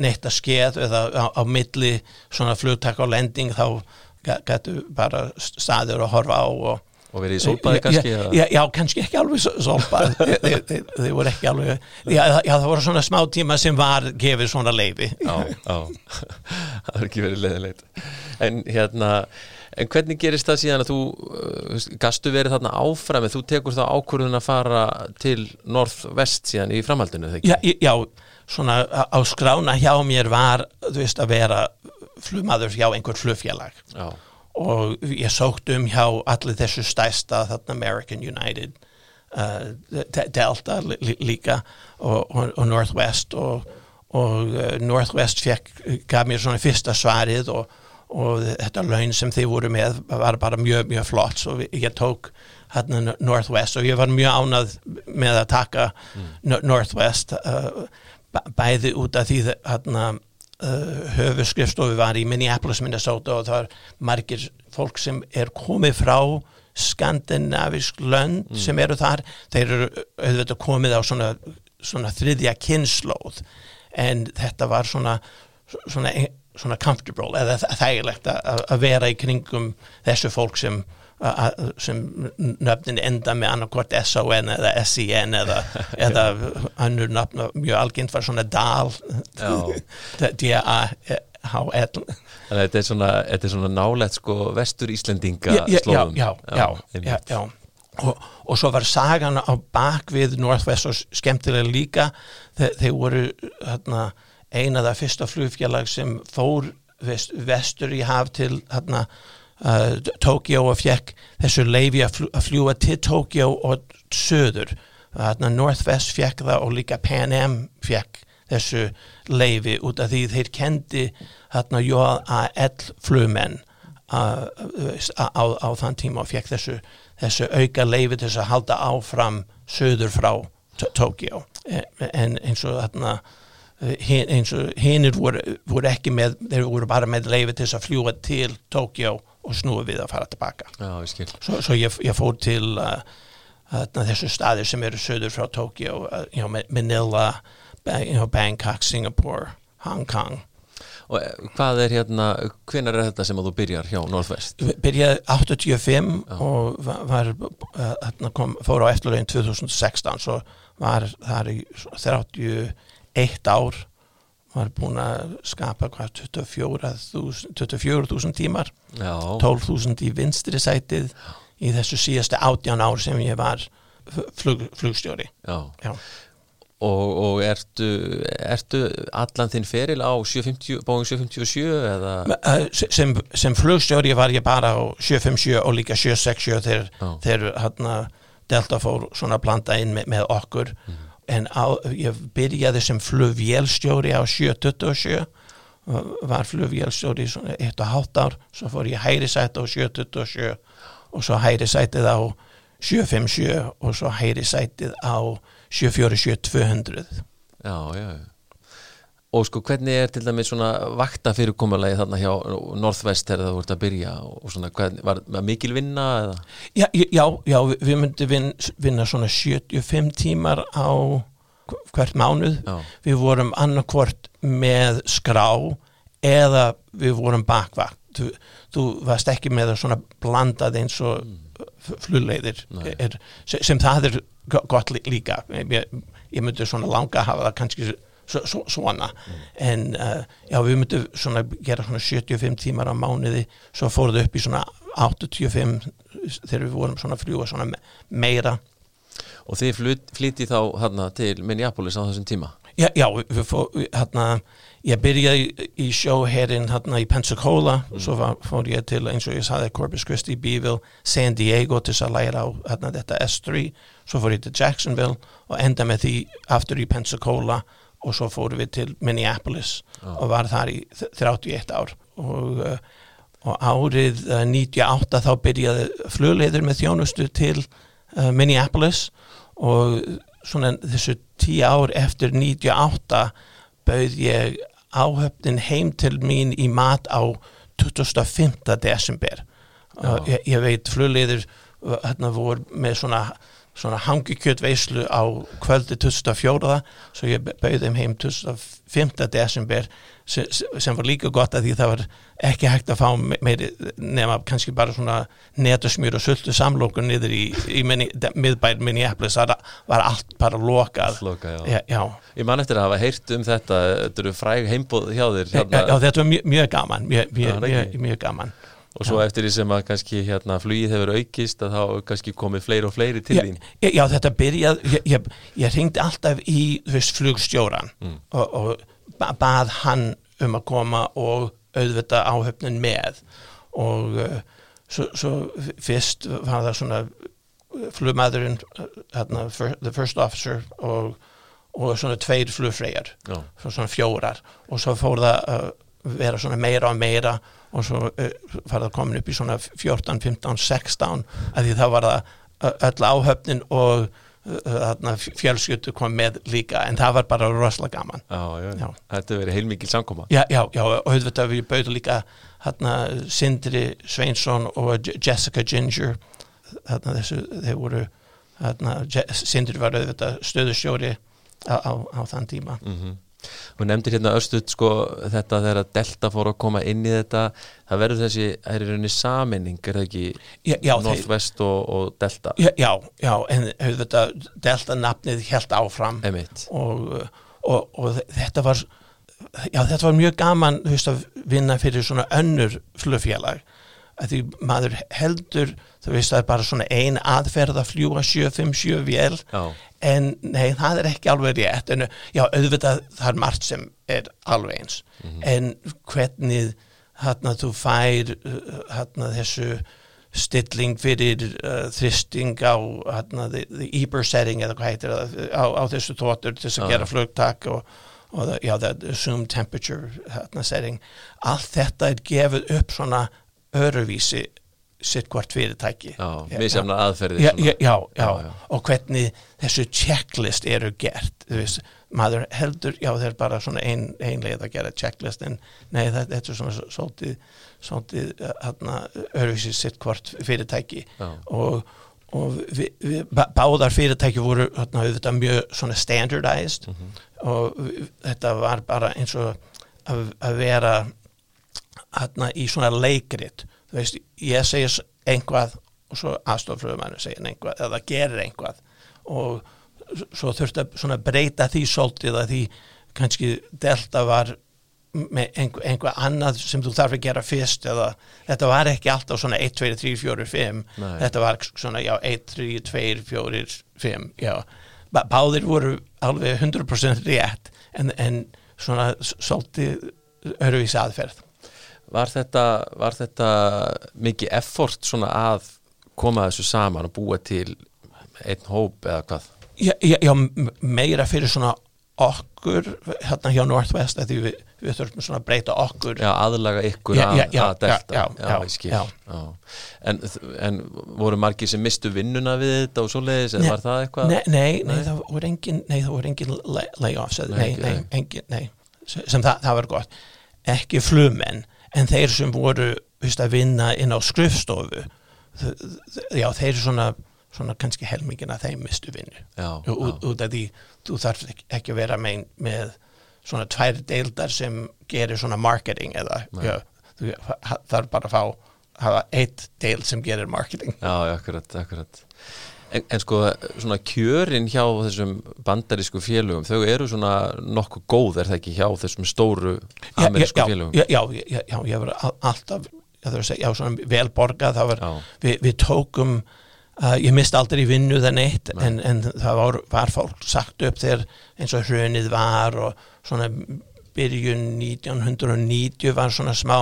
[SPEAKER 2] neitt að skeð eða á, á milli svona flugtak og lending þá getur bara staður að horfa á og,
[SPEAKER 1] og verið í solbæði kannski?
[SPEAKER 2] Já, já, já, kannski ekki alveg solbæði þið voru ekki alveg já, það voru svona smá tíma sem var gefið svona leiði
[SPEAKER 1] Já, já, það er ekki verið leiðilegt en hérna En hvernig gerist það síðan að þú uh, gastu verið þarna áfram en þú tekur þá ákvörðun að fara til norð-vest síðan í framhaldinu?
[SPEAKER 2] Já, já, svona á skrána hjá mér var, þú veist, að vera flugmaður hjá einhver flugfélag
[SPEAKER 1] já.
[SPEAKER 2] og ég sókt um hjá allir þessu stæsta, þarna American United, uh, Delta líka og, og, og Northwest og, og uh, Northwest fekk, gaf mér svona fyrsta svarið og og þetta laun sem þið voru með var bara mjög, mjög flott svo ég tók hérna Northwest og ég var mjög ánað með að taka mm. Northwest uh, bæði út af því hérna uh, höfuskrifstofu var í Minneapolis, Minnesota og það var margir fólk sem er komið frá skandinavisk lönd mm. sem eru þar þeir eru auðvitað komið á svona, svona þriðja kynnslóð en þetta var svona svona svona comfortable eða þægilegt að vera í kringum þessu fólk sem sem nöfnin enda með annarkort S-O-N eða S-I-N eða, eða annur nöfn mjög algjönd var svona DAL D-A-H-L
[SPEAKER 1] þetta er svona, þetta er svona nálegt sko vestur Íslendinga
[SPEAKER 2] slóðum. Já, já, já, já, og, og svo var sagan á bakvið Northwest og skemmtilega líka þeir, þeir voru hérna, eina af fyrsta flugfélag sem fór vest, vestur í haf til hérna, uh, Tokyo og fekk þessu leifi að, fl að fljúa til Tokyo og söður hérna, Northwest fekk það og líka Pan Am fekk þessu leifi út af því þeir kendi hérna JAL flugmenn á, á, á þann tíma og fekk þessu, þessu auka leifi til að halda áfram söður frá Tokyo en eins og þarna eins og hinnir voru, voru ekki með þeir voru bara með leifi til að fljúa til Tokyo og snúa við að fara tilbaka
[SPEAKER 1] Já, ég skil
[SPEAKER 2] svo, svo ég, ég fór til uh, þessu staðir sem eru söður frá Tokyo uh, you know, Manila you know, Bangkok, Singapore Hong Kong
[SPEAKER 1] Og hvað er hérna, hvenar er þetta sem að þú byrjar hjá Northwest?
[SPEAKER 2] Byrjaði 85 Já. og var, var hérna kom, fór á eftirlegin 2016 svo var það í 31 ár var búin að skapa hvað 24.000 24 tímar 12.000 í vinstri sætið í þessu síðaste 18 ár sem ég var flug, flugstjóri.
[SPEAKER 1] Já, Já. Og, og ertu, ertu allan þinn feril á 750, Boeing 757 eða?
[SPEAKER 2] Sem, sem flugstjóri var ég bara á 757 og líka 767 þegar, þegar hérna, Delta fór svona að blanda inn með, með okkur. Mm. En á, ég byrjaði sem flugvélstjóri á 727 var flugvélstjóri svona 1,5 ár svo fór ég hæri sæti á 727 og svo hæri sætið á 757 og svo hæri sætið á 747-200
[SPEAKER 1] Já, já, já Og sko hvernig er til dæmis svona vakta fyrirkommalagi þarna hjá Northwest þegar það voruð að byrja og svona hvernig, var mikil vinna eða?
[SPEAKER 2] Já, já, já við myndum vin, vinna svona 75 tímar á hvert mánuð já. við vorum annarkvort með skrá eða við vorum bakvakt þú, þú varst ekki með það svona blandað eins og mm. flugleiðir er, sem það er gott líka ég, ég myndi svona langa að hafa það kannski svona mm. en uh, já við myndum svona gera svona 75 tímar á mánuði svo fóruð upp í svona 85 þegar við vorum svona fljúa svona meira
[SPEAKER 1] Og þið flyti þá hérna til Minneapolis á þessum tíma?
[SPEAKER 2] Já, já við fórum hérna ég byrjaði í sjóherrin hérna í Pensacola mm. svo fór ég til eins og ég saði Corpus Christi, Beeville, San Diego til að læra á hérna þetta S3 svo fór ég til Jacksonville og enda með því aftur í Pensacola og svo fórum við til Minneapolis oh. og var þar í 31 ár og, uh, og árið 98 uh, þá byrjaði flugleiður með þjónustu til uh, Minneapolis og svona þessu tíu ár eftir 98 bauð ég áhöfnin heim til mín í mat á 25. desember oh. ég, ég veit flugleiður hérna voru með svona svona hangikjötveislu á kvöldi 2004 svo ég bauði þeim heim 25. desember sem, sem var líka gott að því það var ekki hægt að fá meiri nema kannski bara svona netusmjur og sultu samlokkur niður í, í minni, miðbær Minneapolis það var allt bara lokað
[SPEAKER 1] Loka, já. Já, já. Ég man eftir að hafa heyrt um þetta þetta eru fræg heimbóð hjá þér
[SPEAKER 2] hérna. Já þetta var mjög, mjög gaman mjög, mjög, mjög gaman
[SPEAKER 1] og svo já. eftir því sem að kannski hérna flugið hefur aukist að þá kannski komið fleiri og fleiri til þín
[SPEAKER 2] Já, já þetta byrjað, ég, ég, ég ringdi alltaf í þess flugstjóran mm. og, og bað hann um að koma og auðvita áhöfnin með og uh, svo, svo fyrst var það svona flugmaðurinn hérna, the first officer og, og svona tveir flugfræjar svona fjórar og svo fór það að vera svona meira og meira og svo uh, var það komin upp í svona 14, 15, 16 að því það var það öll áhöfnin og fjölskyldu kom með líka en það var bara rosalega gaman
[SPEAKER 1] já. Þetta verið heilmikið samkoma
[SPEAKER 2] Já, já, já, og auðvitað við bauðum líka hérna, Sindri Sveinsson og Jessica Ginger hérna, þessu, þeir voru hérna, Sindri var auðvitað stöðustjóri á, á, á þann tíma
[SPEAKER 1] mm -hmm. Hún nefndir hérna östuð sko þetta þegar að Delta fór að koma inn í þetta það verður þessi, það er í rauninni saminning er það ekki? Já, já, Northwest og, og Delta.
[SPEAKER 2] Já, já, já en þetta Delta nafnið helt áfram og, og, og þetta var já þetta var mjög gaman veist, að vinna fyrir svona önnur flugfélag að því maður heldur þú veist það er bara svona ein aðferð að fljúa 757 vél.
[SPEAKER 1] Já,
[SPEAKER 2] en nei það er ekki alveg rétt. En já auðvitað það er margt sem er alveg eins. En hvernig hérna þú fær hérna þessu stilling fyrir uh, þristing á hérna the, the Eber setting eða hvað heitir það á, á þessu tóttur til þess að gera flugtak og, og það, já, það assumed temperature setting. Allt þetta er gefið upp svona öruvísi sitt hvort fyrirtæki.
[SPEAKER 1] Misjafna aðferðir
[SPEAKER 2] já, já, já, og hvernig þessu checklist eru gert veist, maður heldur, já það er bara svona ein, ein leið að gera checklist en nei þetta, er svona svolítið svolítið hérna öruvísi sitt hvort fyrirtæki. Og, og vi, vi, bá- báðar fyrirtæki voru hérna auðvitað mjög svona standardized.
[SPEAKER 1] Mhm.
[SPEAKER 2] og vi- þetta var bara eins og að, að vera hérna í svona leikrit. Þú veist, ég segir s- einhvað og svo aðstofröðumannu segir einhvað eða gerir einhvað og svo þurfti að svona breyta því svolítið að því kannski delta var með einhver, einhvað annað sem þú þarf að gera fyrst eða þetta var ekki alltaf svona 1, 2, 3, 4, 5
[SPEAKER 1] Nei.
[SPEAKER 2] þetta var svona já 1, 3, 2, 4, 5 já, Bá- báðir voru alveg 100% rétt en, en svona svolítið öruvísi aðferð
[SPEAKER 1] Var þetta, var þetta mikið effort svona að koma þessu saman og búa til einn hóp eða hvað?
[SPEAKER 2] Já, já, já, meira fyrir svona okkur hérna hjá Northwest því við, við þurfum svona að breyta okkur
[SPEAKER 1] Já, aðlaga ykkur
[SPEAKER 2] Já,
[SPEAKER 1] að, að delta
[SPEAKER 2] já, já, já.
[SPEAKER 1] Já. En, en voru margir sem mistu vinnuna við þetta og svoleiðis eða
[SPEAKER 2] Nei,
[SPEAKER 1] var það eitthvað?
[SPEAKER 2] nei, nei, nei, það voru engin nei, það voru engin lay- layoffs eða-
[SPEAKER 1] Nei,
[SPEAKER 2] nei, engin, nei sem það, það var gott ekki flugmenn, en þeir sem voru veist, að vinna inn á skrifstofu já, þeir svona svona kannski helmingin að þeim mistu vinnu. Út, af því þú þarf ekki, að vera með, með svona tvær deildar sem gerir svona marketing eða já, þú þarf bara að fá hafa eitt deild sem gerir marketing.
[SPEAKER 1] Já, akkurat, akkurat En, en sko, svona kjörin hjá þessum bandarísku félögum, þau eru svona nokkuð góð, er það ekki, hjá þessum stóru amerísku félögum?
[SPEAKER 2] já, já, já, já, ég var al- alltaf ég þarf að segja, já, svona vel borgað það var, við, við tókum uh, ég misti aldrei vinnu það neitt
[SPEAKER 1] Nei.
[SPEAKER 2] en, en það var, var fólk sagt upp þegar eins og hrunið var og svona byrjun 1990 var svona smá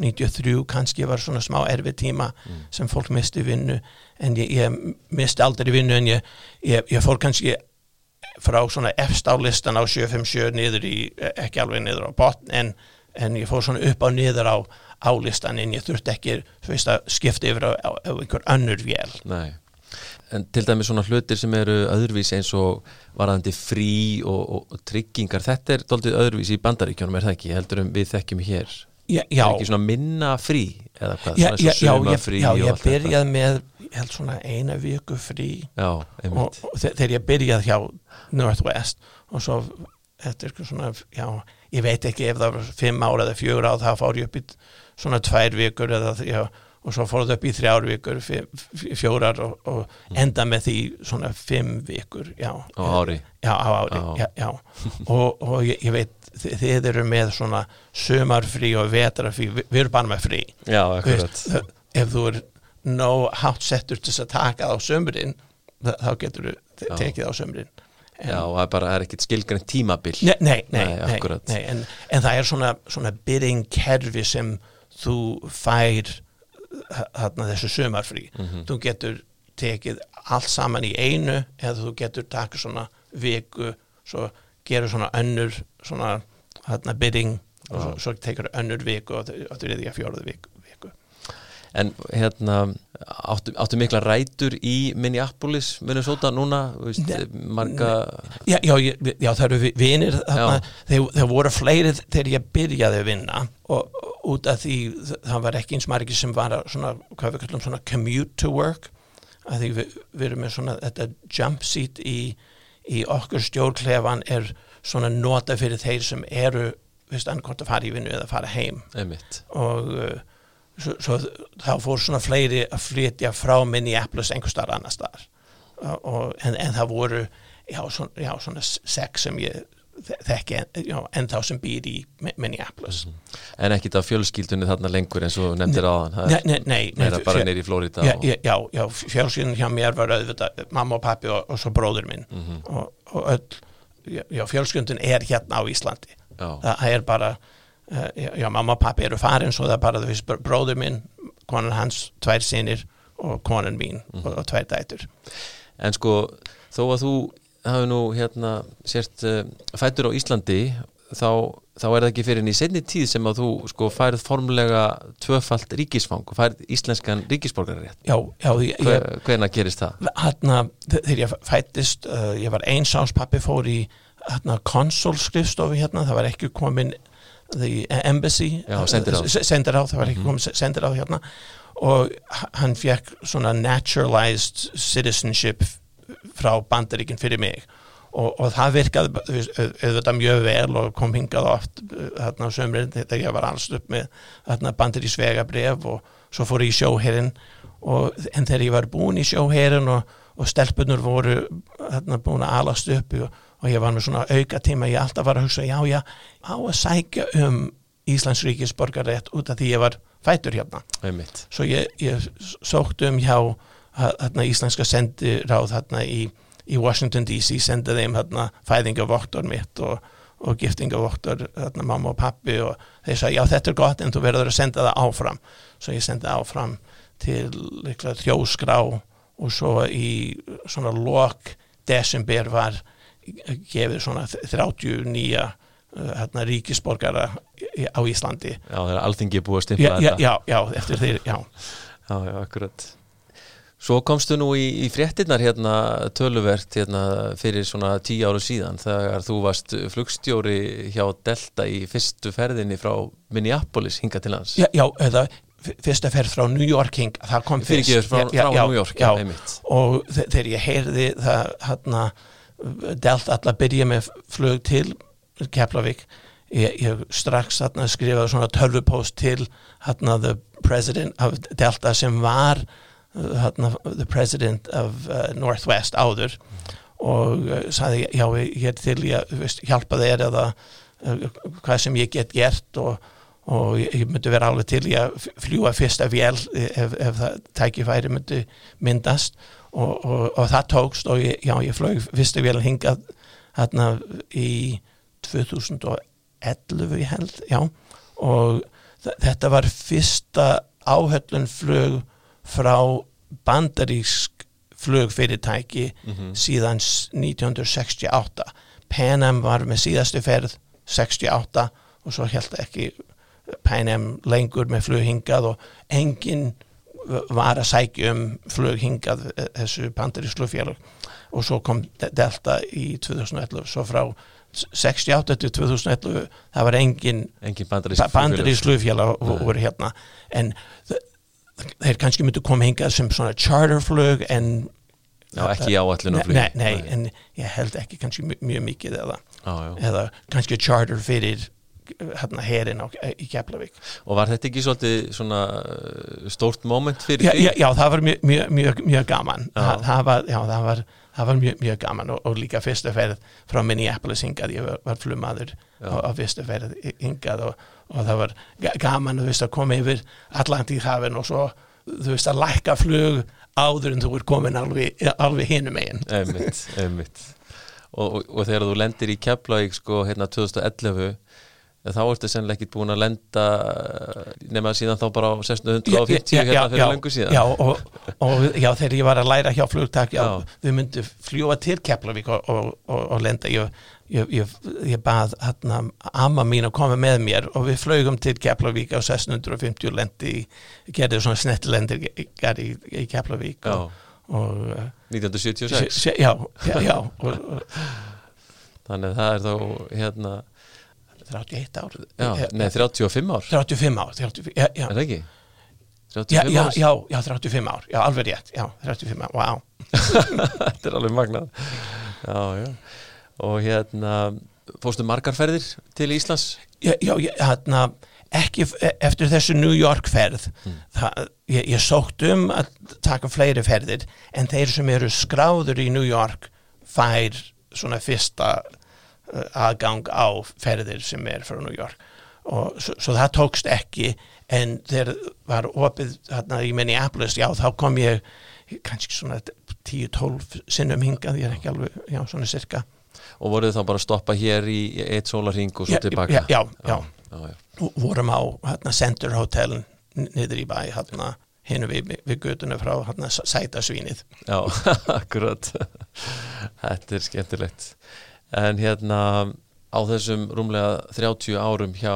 [SPEAKER 2] 93 kannski var svona smá erfið tíma sem fólk misti vinnu en ég, ég misti aldrei vinnu en ég, ég, ég fór kannski frá svona efst á listan á 757 niður í, ekki alveg niður á botn en, en ég fór svona upp á niður á, á listan en ég þurfti ekki veist að skipta yfir á, á, á einhver önnur vél
[SPEAKER 1] Nei. En til dæmis svona hlutir sem eru öðruvísi eins og varðandi frí og, og, og tryggingar, þetta er doldið öðruvísi í bandaríkjónum, er það ekki? Heldur um við þekkjum hér.
[SPEAKER 2] Já, já,
[SPEAKER 1] Er ekki svona minna frí eða hvað?
[SPEAKER 2] já,
[SPEAKER 1] Svona eins og
[SPEAKER 2] já, ég, byrjaði með ég held svona eina viku frí. Og, og þe- þegar ég byrjaði hjá Northwest og svo eftir svona, já, ég veit ekki ef það var fimm ára eða fjögur á þá fór ég upp í svona tvær vikur eða, já, og svo fór það upp í þrjár vikur fjórar og, og enda með því svona fimm vikur já,
[SPEAKER 1] Á ári.
[SPEAKER 2] já, á ári,
[SPEAKER 1] Já.
[SPEAKER 2] já, og, og ég, ég veit þi- þið eru með svona sumarfrí og vetrafrí, við, við erum bara með frí. Veist, ef þú er nóg hátt settur til að taka á sömurinn þá getur þú tekið á sömurinn en,
[SPEAKER 1] Já, það er bara, er ekkit skilgrænt tímabil.
[SPEAKER 2] nei, nei, nei,
[SPEAKER 1] Nei,
[SPEAKER 2] nei, en, en það er svona, svona bidding kerfi sem þú fær þarna þessu sömarfrí
[SPEAKER 1] Mhm.
[SPEAKER 2] þú getur tekið allt saman í einu eða þú getur takið svona viku svo gerur svona önnur svona þarna bidding og svo, svo tekur önnur viku og þú þriðja fjóruðu viku, viku.
[SPEAKER 1] En hérna, áttu, áttu mikla rætur í Minneapolis, Minnesota núna, veist, marga,
[SPEAKER 2] Já, já, já það eru vi- vinir þeir, voru fleiri þegar ég byrjaði að vinna og út af því það var ekki eins margir sem var svona, hvað við kallum svona commute to work að því við, við erum með svona þetta jump seat í, í okkur stjórnklefan er svona nota fyrir þeir sem eru veist annarkort að fara í vinnu eða fara heim.
[SPEAKER 1] Einmitt,
[SPEAKER 2] og uh, svo, svo þá fór svona fleiri að flytja frá Minneapolis einhver starf annar starf en, en það voru já svona, já, svona sex sem ég þekki en, en þá sem býr í Minneapolis
[SPEAKER 1] -hmm. En ekkit af fjölskyldunni þarna lengur eins og nefndir aðan
[SPEAKER 2] Nei, nei, nei
[SPEAKER 1] bara neyri í Flórida
[SPEAKER 2] Já, já, já, já fjölskyldun hjá mér var auðvitað mamma og pappi og, og svo bróður minn. Mm -hmm. og, og öll já, fjölskyldun er hérna á Íslandi. Það er bara já, mamma og pappi eru farin svo það er bara þess bróður minn konan hans, tvær sinir og konan mín mm og, og tvær dætur.
[SPEAKER 1] En sko, þó að þú hafi nú hérna sért uh, fættur á Íslandi þá, þá er það ekki fyrir enn í senni tíð sem að þú sko færð formlega tvöfalt ríkisfang og færð íslenskan ríkisborgarrétt
[SPEAKER 2] Já, já
[SPEAKER 1] Hver, Hvernig gerist það?
[SPEAKER 2] Hérna, þegar ég fættist uh, ég var einsánspappi fór í hérna, konsolskrifstofi hérna, það var ekki komin the embassy
[SPEAKER 1] sendir á.
[SPEAKER 2] það var ekki mhm. komin sendir á hérna og hann fekk svona naturalized citizenship frá bandaríkinn fyrir mig og, og það virkaði auðvitað mjög vel og kom hingað oft þarna á sömurinn þegar ég var alls upp með þarna bandir í svegabref og svo fór ég í sjóherinn en þegar ég var búin í sjóherinn og, og stelpunur voru þarna búin að alast upp og, og ég var með svona auka tíma ég alltaf var að hugsa já já á að sækja um Íslands ríkisborgarrétt út af því ég var fætur hérna
[SPEAKER 1] Einmitt.
[SPEAKER 2] svo ég, ég sókt um hjá þarna íslenska sendiráð þarna í í Washington DC senda þeim hérna fæðingavoktor mitt og, og giftingavoktor hérna mamma og pappi og þeir sagði já þetta er gott en þú verður að senda það áfram svo ég sendi áfram til þjóskrá og svo í svona lok desember var gefið svona 39 hérna ríkisborgara á Íslandi
[SPEAKER 1] Já það er alltingi búið að stimpla
[SPEAKER 2] þetta Já, já, eftir þeir, já
[SPEAKER 1] Já, já, akkurat Svo komstu nú í, í fréttinnar hérna töluvert hérna fyrir svona tíu áru síðan þegar þú varst flugstjóri hjá Delta í fyrstu ferðinni frá Minneapolis hinga til hans.
[SPEAKER 2] Já, já eða fyrsta ferð frá New York hing, það kom
[SPEAKER 1] fyrst. Fyrir ekki frá, já, frá já, New York,
[SPEAKER 2] já, einmitt. Og þegar ég heyrði það hérna Delta alltaf byrja með flug til Keflavík, ég, ég strax hérna skrifaði svona tölvupóst til hérna the president of Delta sem var hérna, the president of uh, Northwest áður. Og uh, saði já ég er til ég veist, hjálpa þeir eða uh, hvað sem ég get gert og, og ég myndi vera alveg til ég að fljúa fyrsta vél ef, ef það tækifæri myndi myndast og, og, og það tókst og ég, já ég flög fyrsta vél hingað hérna í 2011 ég held já og þetta var fyrsta áhöllun flög frá bandarísk flugfyrirtæki mm -hmm. síðan 1968 Pan Am var með síðastu ferð 68 og svo held ekki Pan Am lengur með flughingað og enginn var að sækja um flughingað eh, þessu bandarísk flugfélag og svo kom Delta í 2011 svo frá 68 til 2011 það var engin,
[SPEAKER 1] engin
[SPEAKER 2] bandarísk flugfélag voru hérna. En þeir kannski myndu koma hingað sem svona charterflug en
[SPEAKER 1] Já, ekki áallinu
[SPEAKER 2] flug Nei, nei, en ég held ekki kannski mjög, mikið eða, ah, eða kannski charter fyrir hérna herin á, í Keflavík.
[SPEAKER 1] Og var þetta ekki svolítið svona uh, stórt moment fyrir
[SPEAKER 2] já, því? Já, já, það var mjög, mjög, mjög, mjög gaman. Það, það var, já, það var það var mjög, gaman og, og líka fyrstu ferð frá Minneapolis hingað, ég var, var flumadur á, fyrstu ferð hingað og og það var gaman veist, að koma yfir Atlantíðhafin og svo þú veist að lækka flug áður en þú er komin alveg, alveg hinum eigin
[SPEAKER 1] einmitt, einmitt. Og, og, og þegar þú lendir í Keflavík sko hérna 2011 þá ertu sennilega ekki búin að lenda nema síðan þá bara á 1650 hérna já, fyrir lengur síðan.
[SPEAKER 2] Já, og, og já, þegar ég var að læra hjá flugtak já, já. við myndum fljúa til Keflavík og lenda. Ég ég, ég, ég bað hérna amma mín að koma með mér og við flögum til Keflavík á 1650 lendi, gerði svona snettilendir í, í Keflavík og, og
[SPEAKER 1] 1976
[SPEAKER 2] já, já, já og, og,
[SPEAKER 1] þannig að það er þá hérna
[SPEAKER 2] 31 ár
[SPEAKER 1] já, nei 35 ár
[SPEAKER 2] 35 ár 35, já,
[SPEAKER 1] er það ekki?
[SPEAKER 2] 35 já, já, já, já, 35 ár, já, alveg rétt, já, 35 ár, wow.
[SPEAKER 1] Þetta er alveg magnað, já, já og hérna fórstu margarferðir til Íslands?
[SPEAKER 2] Já, já hérna ekki eftir þessu New York ferð mm. það, ég, ég sókt um að taka fleiri ferðir en þeir sem eru skráður í New York fær svona fyrsta aðgang á ferðir sem er frá New York. Og svo, svo það tókst ekki en þegar var opið hérna í Minneapolis, já þá kom ég kannski svona 10-12 sinnum hingað, ég er ekki alveg já, svona cirka
[SPEAKER 1] Og voruð þá bara að stoppa hér í eitt sólarhing og svo
[SPEAKER 2] Já,
[SPEAKER 1] tilbaka?
[SPEAKER 2] já, já, já.
[SPEAKER 1] já,
[SPEAKER 2] vorum á hérna, Center Hotel niður í bæ hérna, hinu við, við gödunum frá hérna, sætasvínið.
[SPEAKER 1] Já, akkurat. Þetta er skemmtilegt En hérna á þessum rúmlega 30 árum hjá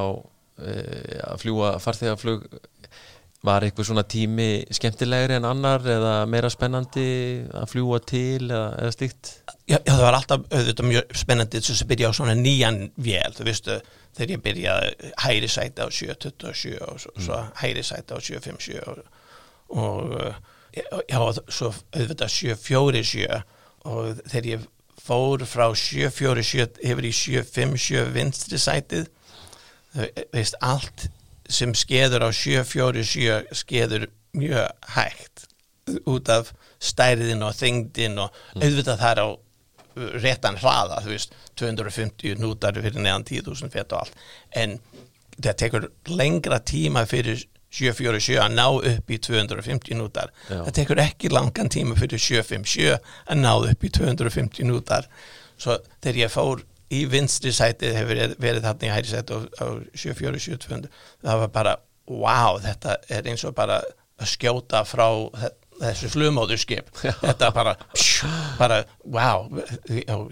[SPEAKER 1] e, að fljúa farþegaflug var eitthvað svona tími skemmtilegri en annar eða meira spennandi að fljúa til eða, eða stíkt?
[SPEAKER 2] Já, já, það var alltaf auðvitað mjög spennandi þess að byrja á svona nýjan vél, þú veistu þegar ég byrjaði hæri sæti á 727 og svo, svo hæri sæti á 757 og, og já, svo auðvitað 747 og þegar ég fór frá 747 yfir í 757 vinstri sætið. Þú veist, allt sem skeður á 747 skeður mjög hægt út af stærðin og þingdin og auðvitað þar á réttan hraða, þú veist 250 nútar fyrir neðan 10.000 fett og allt, en það tekur lengra tíma fyrir 747 að ná upp í 250 nútar
[SPEAKER 1] Já.
[SPEAKER 2] það tekur ekki langan tíma fyrir 757 að ná upp í 250 nútar svo þegar ég fór í vinstri sætið hefur verið- þarna í hæri sætið á, á 747 200 það var bara, wow, þetta er eins og bara að skjóta frá þe- þessu flumóðurskip þetta bara, pjú, bara wow,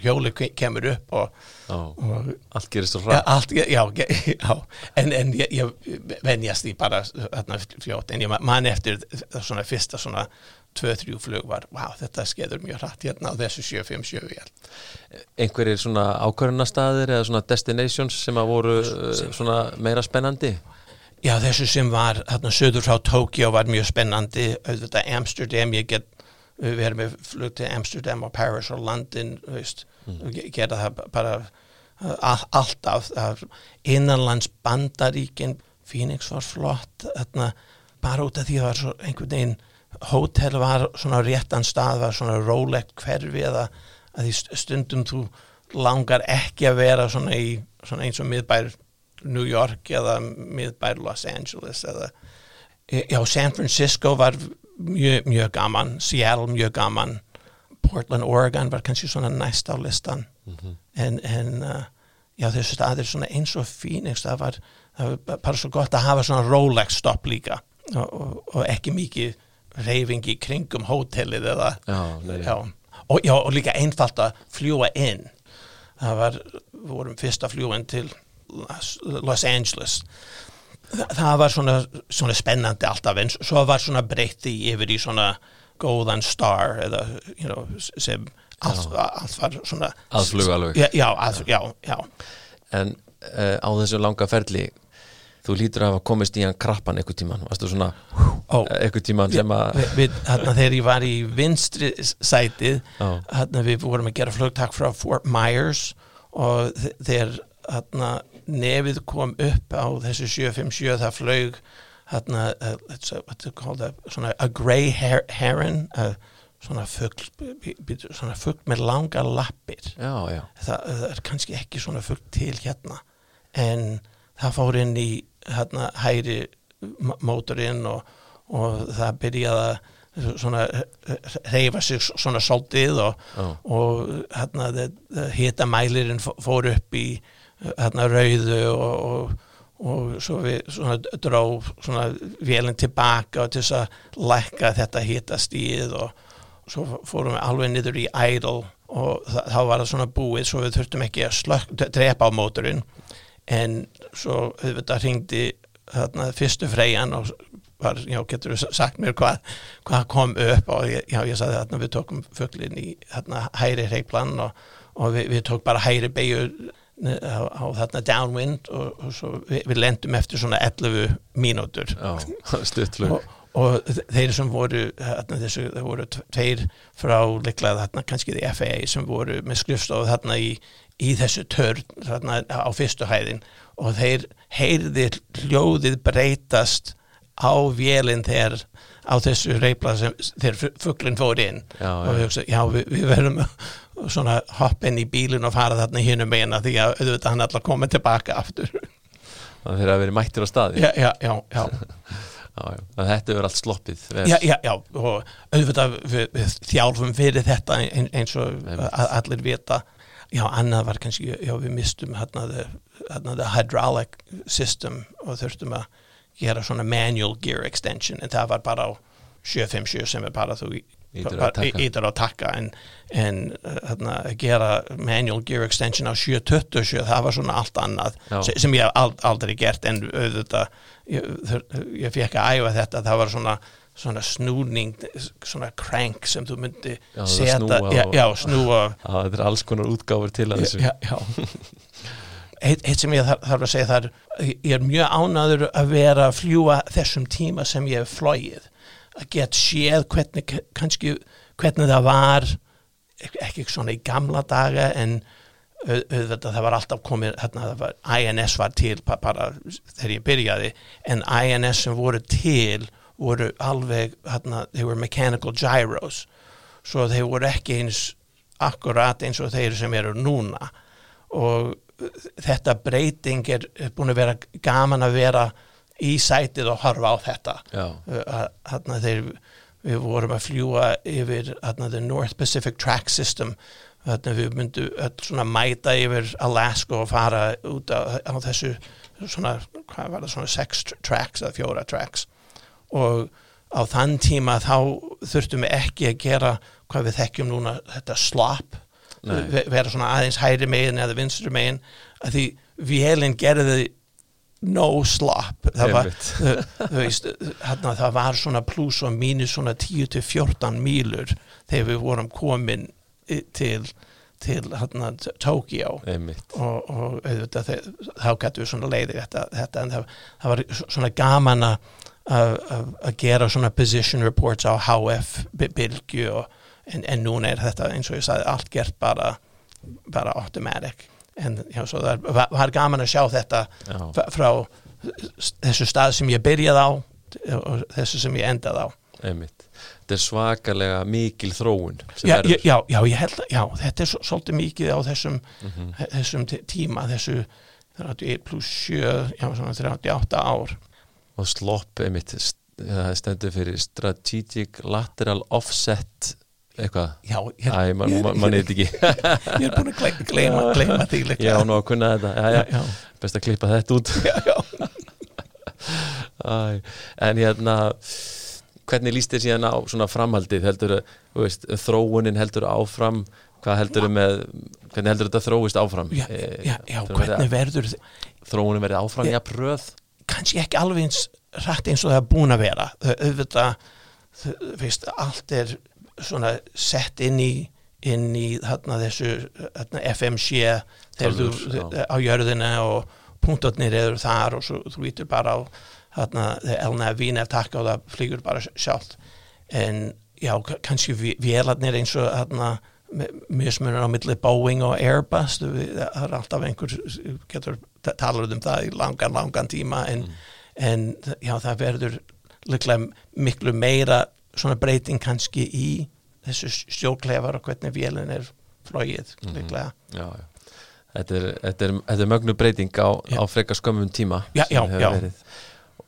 [SPEAKER 2] hjóli kemur upp og,
[SPEAKER 1] Já,
[SPEAKER 2] og
[SPEAKER 1] allt gerist svo
[SPEAKER 2] Ja,
[SPEAKER 1] hratt.
[SPEAKER 2] allt, já, já, en, en ég, ég venjast því bara þarna fljótt, en ég man eftir svona fyrsta svona 2-3 flug var, wow, þetta skeður mjög hratt hérna á þessu 7-5-7 vél.
[SPEAKER 1] einhverjir svona ákvörðunarstaðir eða svona destinations sem að voru uh, svona meira spennandi
[SPEAKER 2] Já, þessu sem var, hérna, söður frá Tókjó var mjög spennandi, auðvitað Amsterdam, ég get við erum með flug til Amsterdam og Paris og London, veist, og ge- gera það bara all- alltaf, það var innanlands bandaríkin, Phoenix var flott, þarna, bara út af því það var svo einhvern veginn, hótel var svona réttan stað, var svona rólegt hverfi eða að því st- stundum þú langar ekki að vera svona í, svona eins og miðbær New York eða miðbær Los Angeles eða já, San Francisco var mjög, mjög gaman, Seattle mjög gaman Portland, Oregon var kannski svona næst á listan. En, en uh, já, þessu staðir svona eins og Phoenix það var, það var bara svo gott að hafa svona Rolex stopp líka og, og, og ekki mikið reyfing í kringum hótelið eða
[SPEAKER 1] Já,
[SPEAKER 2] já. Og, já, og líka einfalt að fljúa inn. Það var, við vorum fyrst að fljúa inn til Los, Angeles. Þa, það var svona, svona spennandi alltaf en svo var svona breytti yfir í svona góðan star eða you know, sem allt, allt var svona
[SPEAKER 1] Aðflug alveg.
[SPEAKER 2] já, já, að, já, já.
[SPEAKER 1] en uh, á þessu langa ferli þú lítur að hafa komist í hann krappan einhver tíman, varstu svona
[SPEAKER 2] Ó,
[SPEAKER 1] einhver tíman sem að
[SPEAKER 2] þegar ég var í vinstri sætið við vorum að gera flugtak frá Fort Myers og þe- þegar nefið kom upp á þessu 757 það flög hérna, uh, svona a grey her heron uh, svona bí- svona fugl með langa lappir.
[SPEAKER 1] Já, já,
[SPEAKER 2] það, það er kannski ekki svona fugl til hérna en það fór inn í hérna hæri m- mótorinn og, og það byrjaði að svona reyfa sig svona svolítið og,
[SPEAKER 1] já,
[SPEAKER 2] og hérna hita mælirinn fór upp í hérna rauðu og, og, og svo við svona dró svona vélinn tilbaka og til þess að lækka þetta hita stíð og svo fórum við alveg niður í idle og þá var það svona búið svo við þurftum ekki að slökk, drepa á mótorinn. En svo auðvitað hringdi þarna fyrstu freyjan og var, já, getur þú sagt mér hvað, hvað kom upp og ég, já, ég sagði þarna við tókum fuglinn í þarna hæri hreiplan og, og við, við tók bara hæri beigju á, á þarna downwind og, og svo við, við lendum eftir svona 11 mínútur. Og, og þeir sem voru þarna, þessu, það voru tveir frá líklega þarna kannski því FAA sem voru með skrifstofu þarna í, í þessu törn þarna á fyrstu hæðin. Og þeir heyrði hljóðið breytast á vélinn þegar á þessu reypla sem þegar fugglinn fór inn.
[SPEAKER 1] Já,
[SPEAKER 2] og við já, við, við verðum svona hopp inn í bílinn og fara þarna hinum meina því að auðvitað hann allar komið tilbaka aftur.
[SPEAKER 1] Það fyrir að vera mættir á staði.
[SPEAKER 2] Já, já, já, já,
[SPEAKER 1] Já, þetta verður allt sloppið
[SPEAKER 2] já, já, já og auðvitað við, við þjálfum fyrir þetta ein, eins og allir vita. Já, annað var kannski, já, við mistum hérna hérna the hydraulic system og þurftum að gera svona manual gear extension en það var bara á 757 sem er bara þú Bara
[SPEAKER 1] að taka
[SPEAKER 2] en, en að gera manual gear extension á 727 það var svona allt annað
[SPEAKER 1] Já.
[SPEAKER 2] se- sem ég hef ald, aldrei gert en auðvitað ég, ég fekk að æfa þetta það var svona svona snúning, svona crank sem þú myndi
[SPEAKER 1] Já, það
[SPEAKER 2] setja
[SPEAKER 1] snúa
[SPEAKER 2] já, já, snúa
[SPEAKER 1] þetta er alls konar útgáfur til þessu.
[SPEAKER 2] Eitt, eitt sem ég þarf, þarf að segja þar ég er mjög ánaður að vera að fljúa þessum tíma sem ég hef flóið að get séð hvernig kannski hvernig það var ekki svona í gamla daga en au- auðvitað það var alltaf komið hérna, var, INS var til ba- bara þegar ég byrjaði en INS sem voru til voru alveg hérna, they were mechanical gyros. Svo þeir voru ekki eins akkurat eins og þeir sem eru núna. Og þetta breyting er búin að vera gaman að vera í sætið og horfa á þetta. Hérna þeir við vorum að fljúa yfir hérna the North Pacific Track System. Hérna við myndum svona mæta yfir Alaska og fara út á, á þessu svona, hvað var það, svona sex tr- tracks eða fjóra tracks. Og á þann tíma þá þurftum við ekki að gera hvað við þekkjum núna þetta ve- vera svona aðeins hæri megin eða vinstri megin. Að því vélinn gerði no slop. Það var, veist, hérna, það var svona pluss og mínus svona 10-14 mílur þegar við vorum komin til til hérna, T- Tokyo
[SPEAKER 1] einmitt.
[SPEAKER 2] Og, og auðvitað þá gætu við svona leiði þetta, þetta en það, það var svona gaman að gera svona position reports á HF by- bylgju og, en, en núna er þetta eins og ég sagði allt gert bara bara automatic en já, það var, var gaman að sjá þetta
[SPEAKER 1] Já,
[SPEAKER 2] frá þessu stað sem ég byrjaði á og þessu sem ég endaði á.
[SPEAKER 1] Einmitt. Þetta er svakalega mikil þróun
[SPEAKER 2] já, já, já, ég held að já, þetta er svo, svolítið mikið á þessum
[SPEAKER 1] Mhm.
[SPEAKER 2] þessum tí- tíma þessu 31 pluss 7 já, svona 38 ár.
[SPEAKER 1] Og slopp einmitt það stendur fyrir Strategic Lateral Offset eitthvað?
[SPEAKER 2] Já,
[SPEAKER 1] Æ, man, man, man eitthvað ekki.
[SPEAKER 2] Ég er búin að gleyma, gleyma, því líka.
[SPEAKER 1] Ég á nú að kunna þetta. Já, já,
[SPEAKER 2] já,
[SPEAKER 1] Best að klippa þetta út.
[SPEAKER 2] Já, já.
[SPEAKER 1] Æ, En hérna hvernig líst þér síðan á svona framhaldið? Heldur veist, þróunin heldur áfram? Hvað heldur með hvernig heldur þetta þróist áfram?
[SPEAKER 2] Já,
[SPEAKER 1] Eh,
[SPEAKER 2] já, já, hvernig verður
[SPEAKER 1] þróunin verið áfram
[SPEAKER 2] Já.
[SPEAKER 1] pröð
[SPEAKER 2] kannski ekki alveg eins rætt eins og það er búin að vera. Þau- auðvitað, þau- veist, allt er svona sett inn í inn í þarna þessu þarna FMC þegar þú á jörðina og punktarnir eru þar og svo þú vítur bara á þarna elna vín ef takka og það flýgur bara sjálft. En já, kannski vé- vélarnir eins og þarna mismunur á milli Boeing og Airbus það er alltaf einhver getur ta- talað um það í langan, langan tíma en, en já, það verður miklu meira svona breyting kannski í þessu stjórnklefar og hvernig vélinn er flóið líklega
[SPEAKER 1] já, já. Þetta er, þetta er, þetta er mögnu breyting á, á frekar skömmum tíma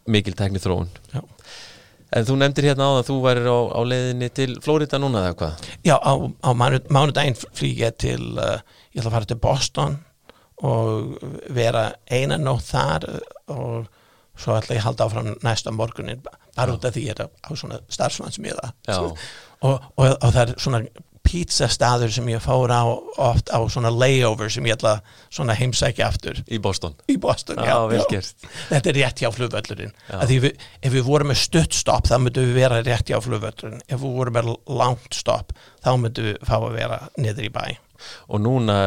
[SPEAKER 1] mikil tekni þróun
[SPEAKER 2] Já.
[SPEAKER 1] En þú nefndir hérna á að þú værir á, á leiðinni til Flórida núna eða hvað?
[SPEAKER 2] Já, á, á mánu, mánudaginn flýg ég til, uh, ég ætla að fara til Boston og vera eina nótt þar uh, og svo ætla ég að halda áfram næsta morgunin bara út af því ég er á svona starfsmannsmiða.
[SPEAKER 1] Já.
[SPEAKER 2] og, og, og það er svona pizzastaður sem ég fór á oft á svona layover sem ég ætla svona heimsækja aftur.
[SPEAKER 1] Í Boston.
[SPEAKER 2] Í Boston
[SPEAKER 1] Já, gert.
[SPEAKER 2] Þetta er rétt hjá flugvöllurinn.
[SPEAKER 1] Já.
[SPEAKER 2] við, ef við vorum með stuttstopp þá myndum við vera rétt hjá flugvöllurinn. Ef við vorum með langt stopp þá myndum við fá að vera niður í bæ
[SPEAKER 1] Og núna,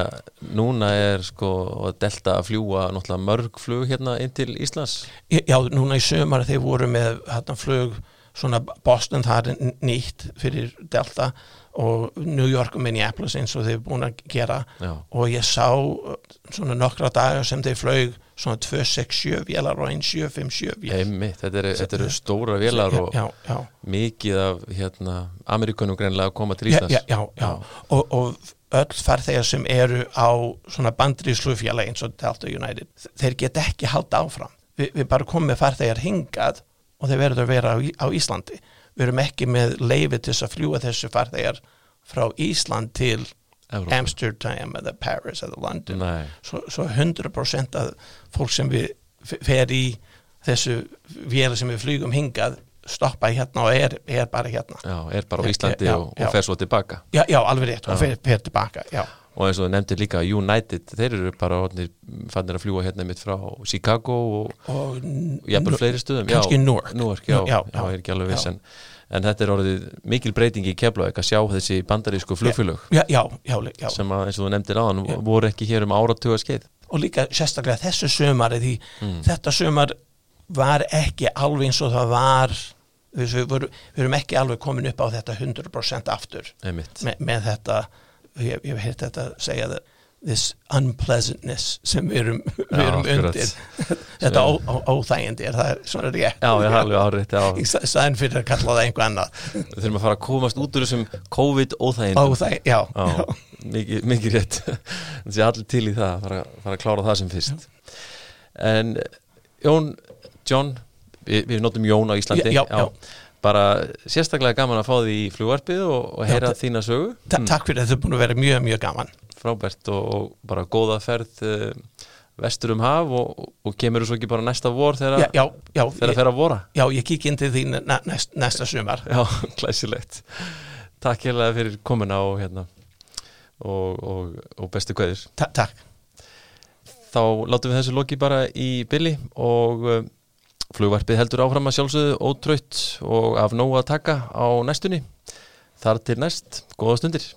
[SPEAKER 1] núna er sko Delta að fljúa náttúrulega mörg flug hérna inn til Íslands.
[SPEAKER 2] Já, núna í sömar þeir voru með hérna flug svona Boston það er nýtt fyrir Delta og New York og Minneapolis eins og þeir búin að gera.
[SPEAKER 1] Já,
[SPEAKER 2] og ég sá uh, svona nokkra dagar sem þeir flög svona 267 vélar og 1757 vél
[SPEAKER 1] Einmitt, þetta eru er, er stóra vélar og
[SPEAKER 2] já, já.
[SPEAKER 1] mikið af hérna, Amerikunum greinlega að koma til Íslands.
[SPEAKER 2] já, já, já. Og, og öll farþegar sem eru á svona bandriðslufjala eins og Delta United þeir get ekki halda áfram. Vi, við bara komum með farþegar hingað og þeir verður að vera á, Í- á Íslandi. Við erum ekki með leifi til að fljúa þessu farþegar frá Ísland til
[SPEAKER 1] Evrópu.
[SPEAKER 2] Amsterdam eða Paris eða London. Svo, svo 100% af fólk sem við fer í þessu vél sem við flugum hingað stoppa hérna og er, er bara hérna.
[SPEAKER 1] Já, er bara á Íslandi
[SPEAKER 2] já,
[SPEAKER 1] og, og fer svo tilbaka.
[SPEAKER 2] Já, já alveg rétt, og fer, fer tilbaka já,
[SPEAKER 1] og eins og þú nefndir líka United, þeir eru bara fannir að fljúa hérna mitt frá Chicago og
[SPEAKER 2] og
[SPEAKER 1] jafnvel
[SPEAKER 2] nú-
[SPEAKER 1] fleiri stöðum
[SPEAKER 2] kannski
[SPEAKER 1] já,
[SPEAKER 2] Newark.
[SPEAKER 1] Newark, já, já,
[SPEAKER 2] Já, já,
[SPEAKER 1] ég er ekki alveg viss en, en þetta er orðið mikil breyting í Keflavík að sjá þessi bandarísku flugfélög.
[SPEAKER 2] Já, já, já, já.
[SPEAKER 1] sem að eins og þú nefndir aðan voru ekki hér um áratuga skeið
[SPEAKER 2] og líka sérstaklega þessu sömari því
[SPEAKER 1] Mm.
[SPEAKER 2] þetta sömar var ekki alveg eins og það var við, voru, við erum ekki alveg komin upp á þetta 100% aftur
[SPEAKER 1] einmitt,
[SPEAKER 2] með, þetta ég, ég hef heilt þetta að segja það this unpleasantness sem við erum, við
[SPEAKER 1] Já,
[SPEAKER 2] erum
[SPEAKER 1] akkurat.
[SPEAKER 2] undir. Þetta ó, ó, óþægindi er það svona rétt?
[SPEAKER 1] Já, ég áriðt já,
[SPEAKER 2] í sta- staðinn fyrir að kalla það einhver annað.
[SPEAKER 1] Við þurfum að fara að komast út úr þessum COVID-óþægindum
[SPEAKER 2] óþæg, já,
[SPEAKER 1] Já, mikið, mikið rétt. Það sé allir til í það að fara, fara að klára það sem fyrst. En Jón, John við, við notum Jón á Íslandi.
[SPEAKER 2] Já, já, já.
[SPEAKER 1] bara sérstaklega gaman að fá því í flugvarpið og, og heyra þína sögu.
[SPEAKER 2] Ta takk fyrir að þetta er búin að vera mjög, mjög gaman.
[SPEAKER 1] Frábært og, og bara góða ferð uh, vestur um haf og, og kemur þú svo ekki bara næsta vor þegar
[SPEAKER 2] já, já, já,
[SPEAKER 1] þegar að
[SPEAKER 2] ég,
[SPEAKER 1] fer að vora?
[SPEAKER 2] Já, ég kík inn til því næst, næsta sumar.
[SPEAKER 1] Já, glæsilegt. Takk hérlega fyrir komuna og hérna og, og, og bestu kveðir
[SPEAKER 2] Ta Takk.
[SPEAKER 1] Þá látum við þessu loki bara í billi og uh, flugvarpið heldur áfram að sjálfsögðu ótröytt og af nógu að taka á næstunni. Þar til næst, góða stundir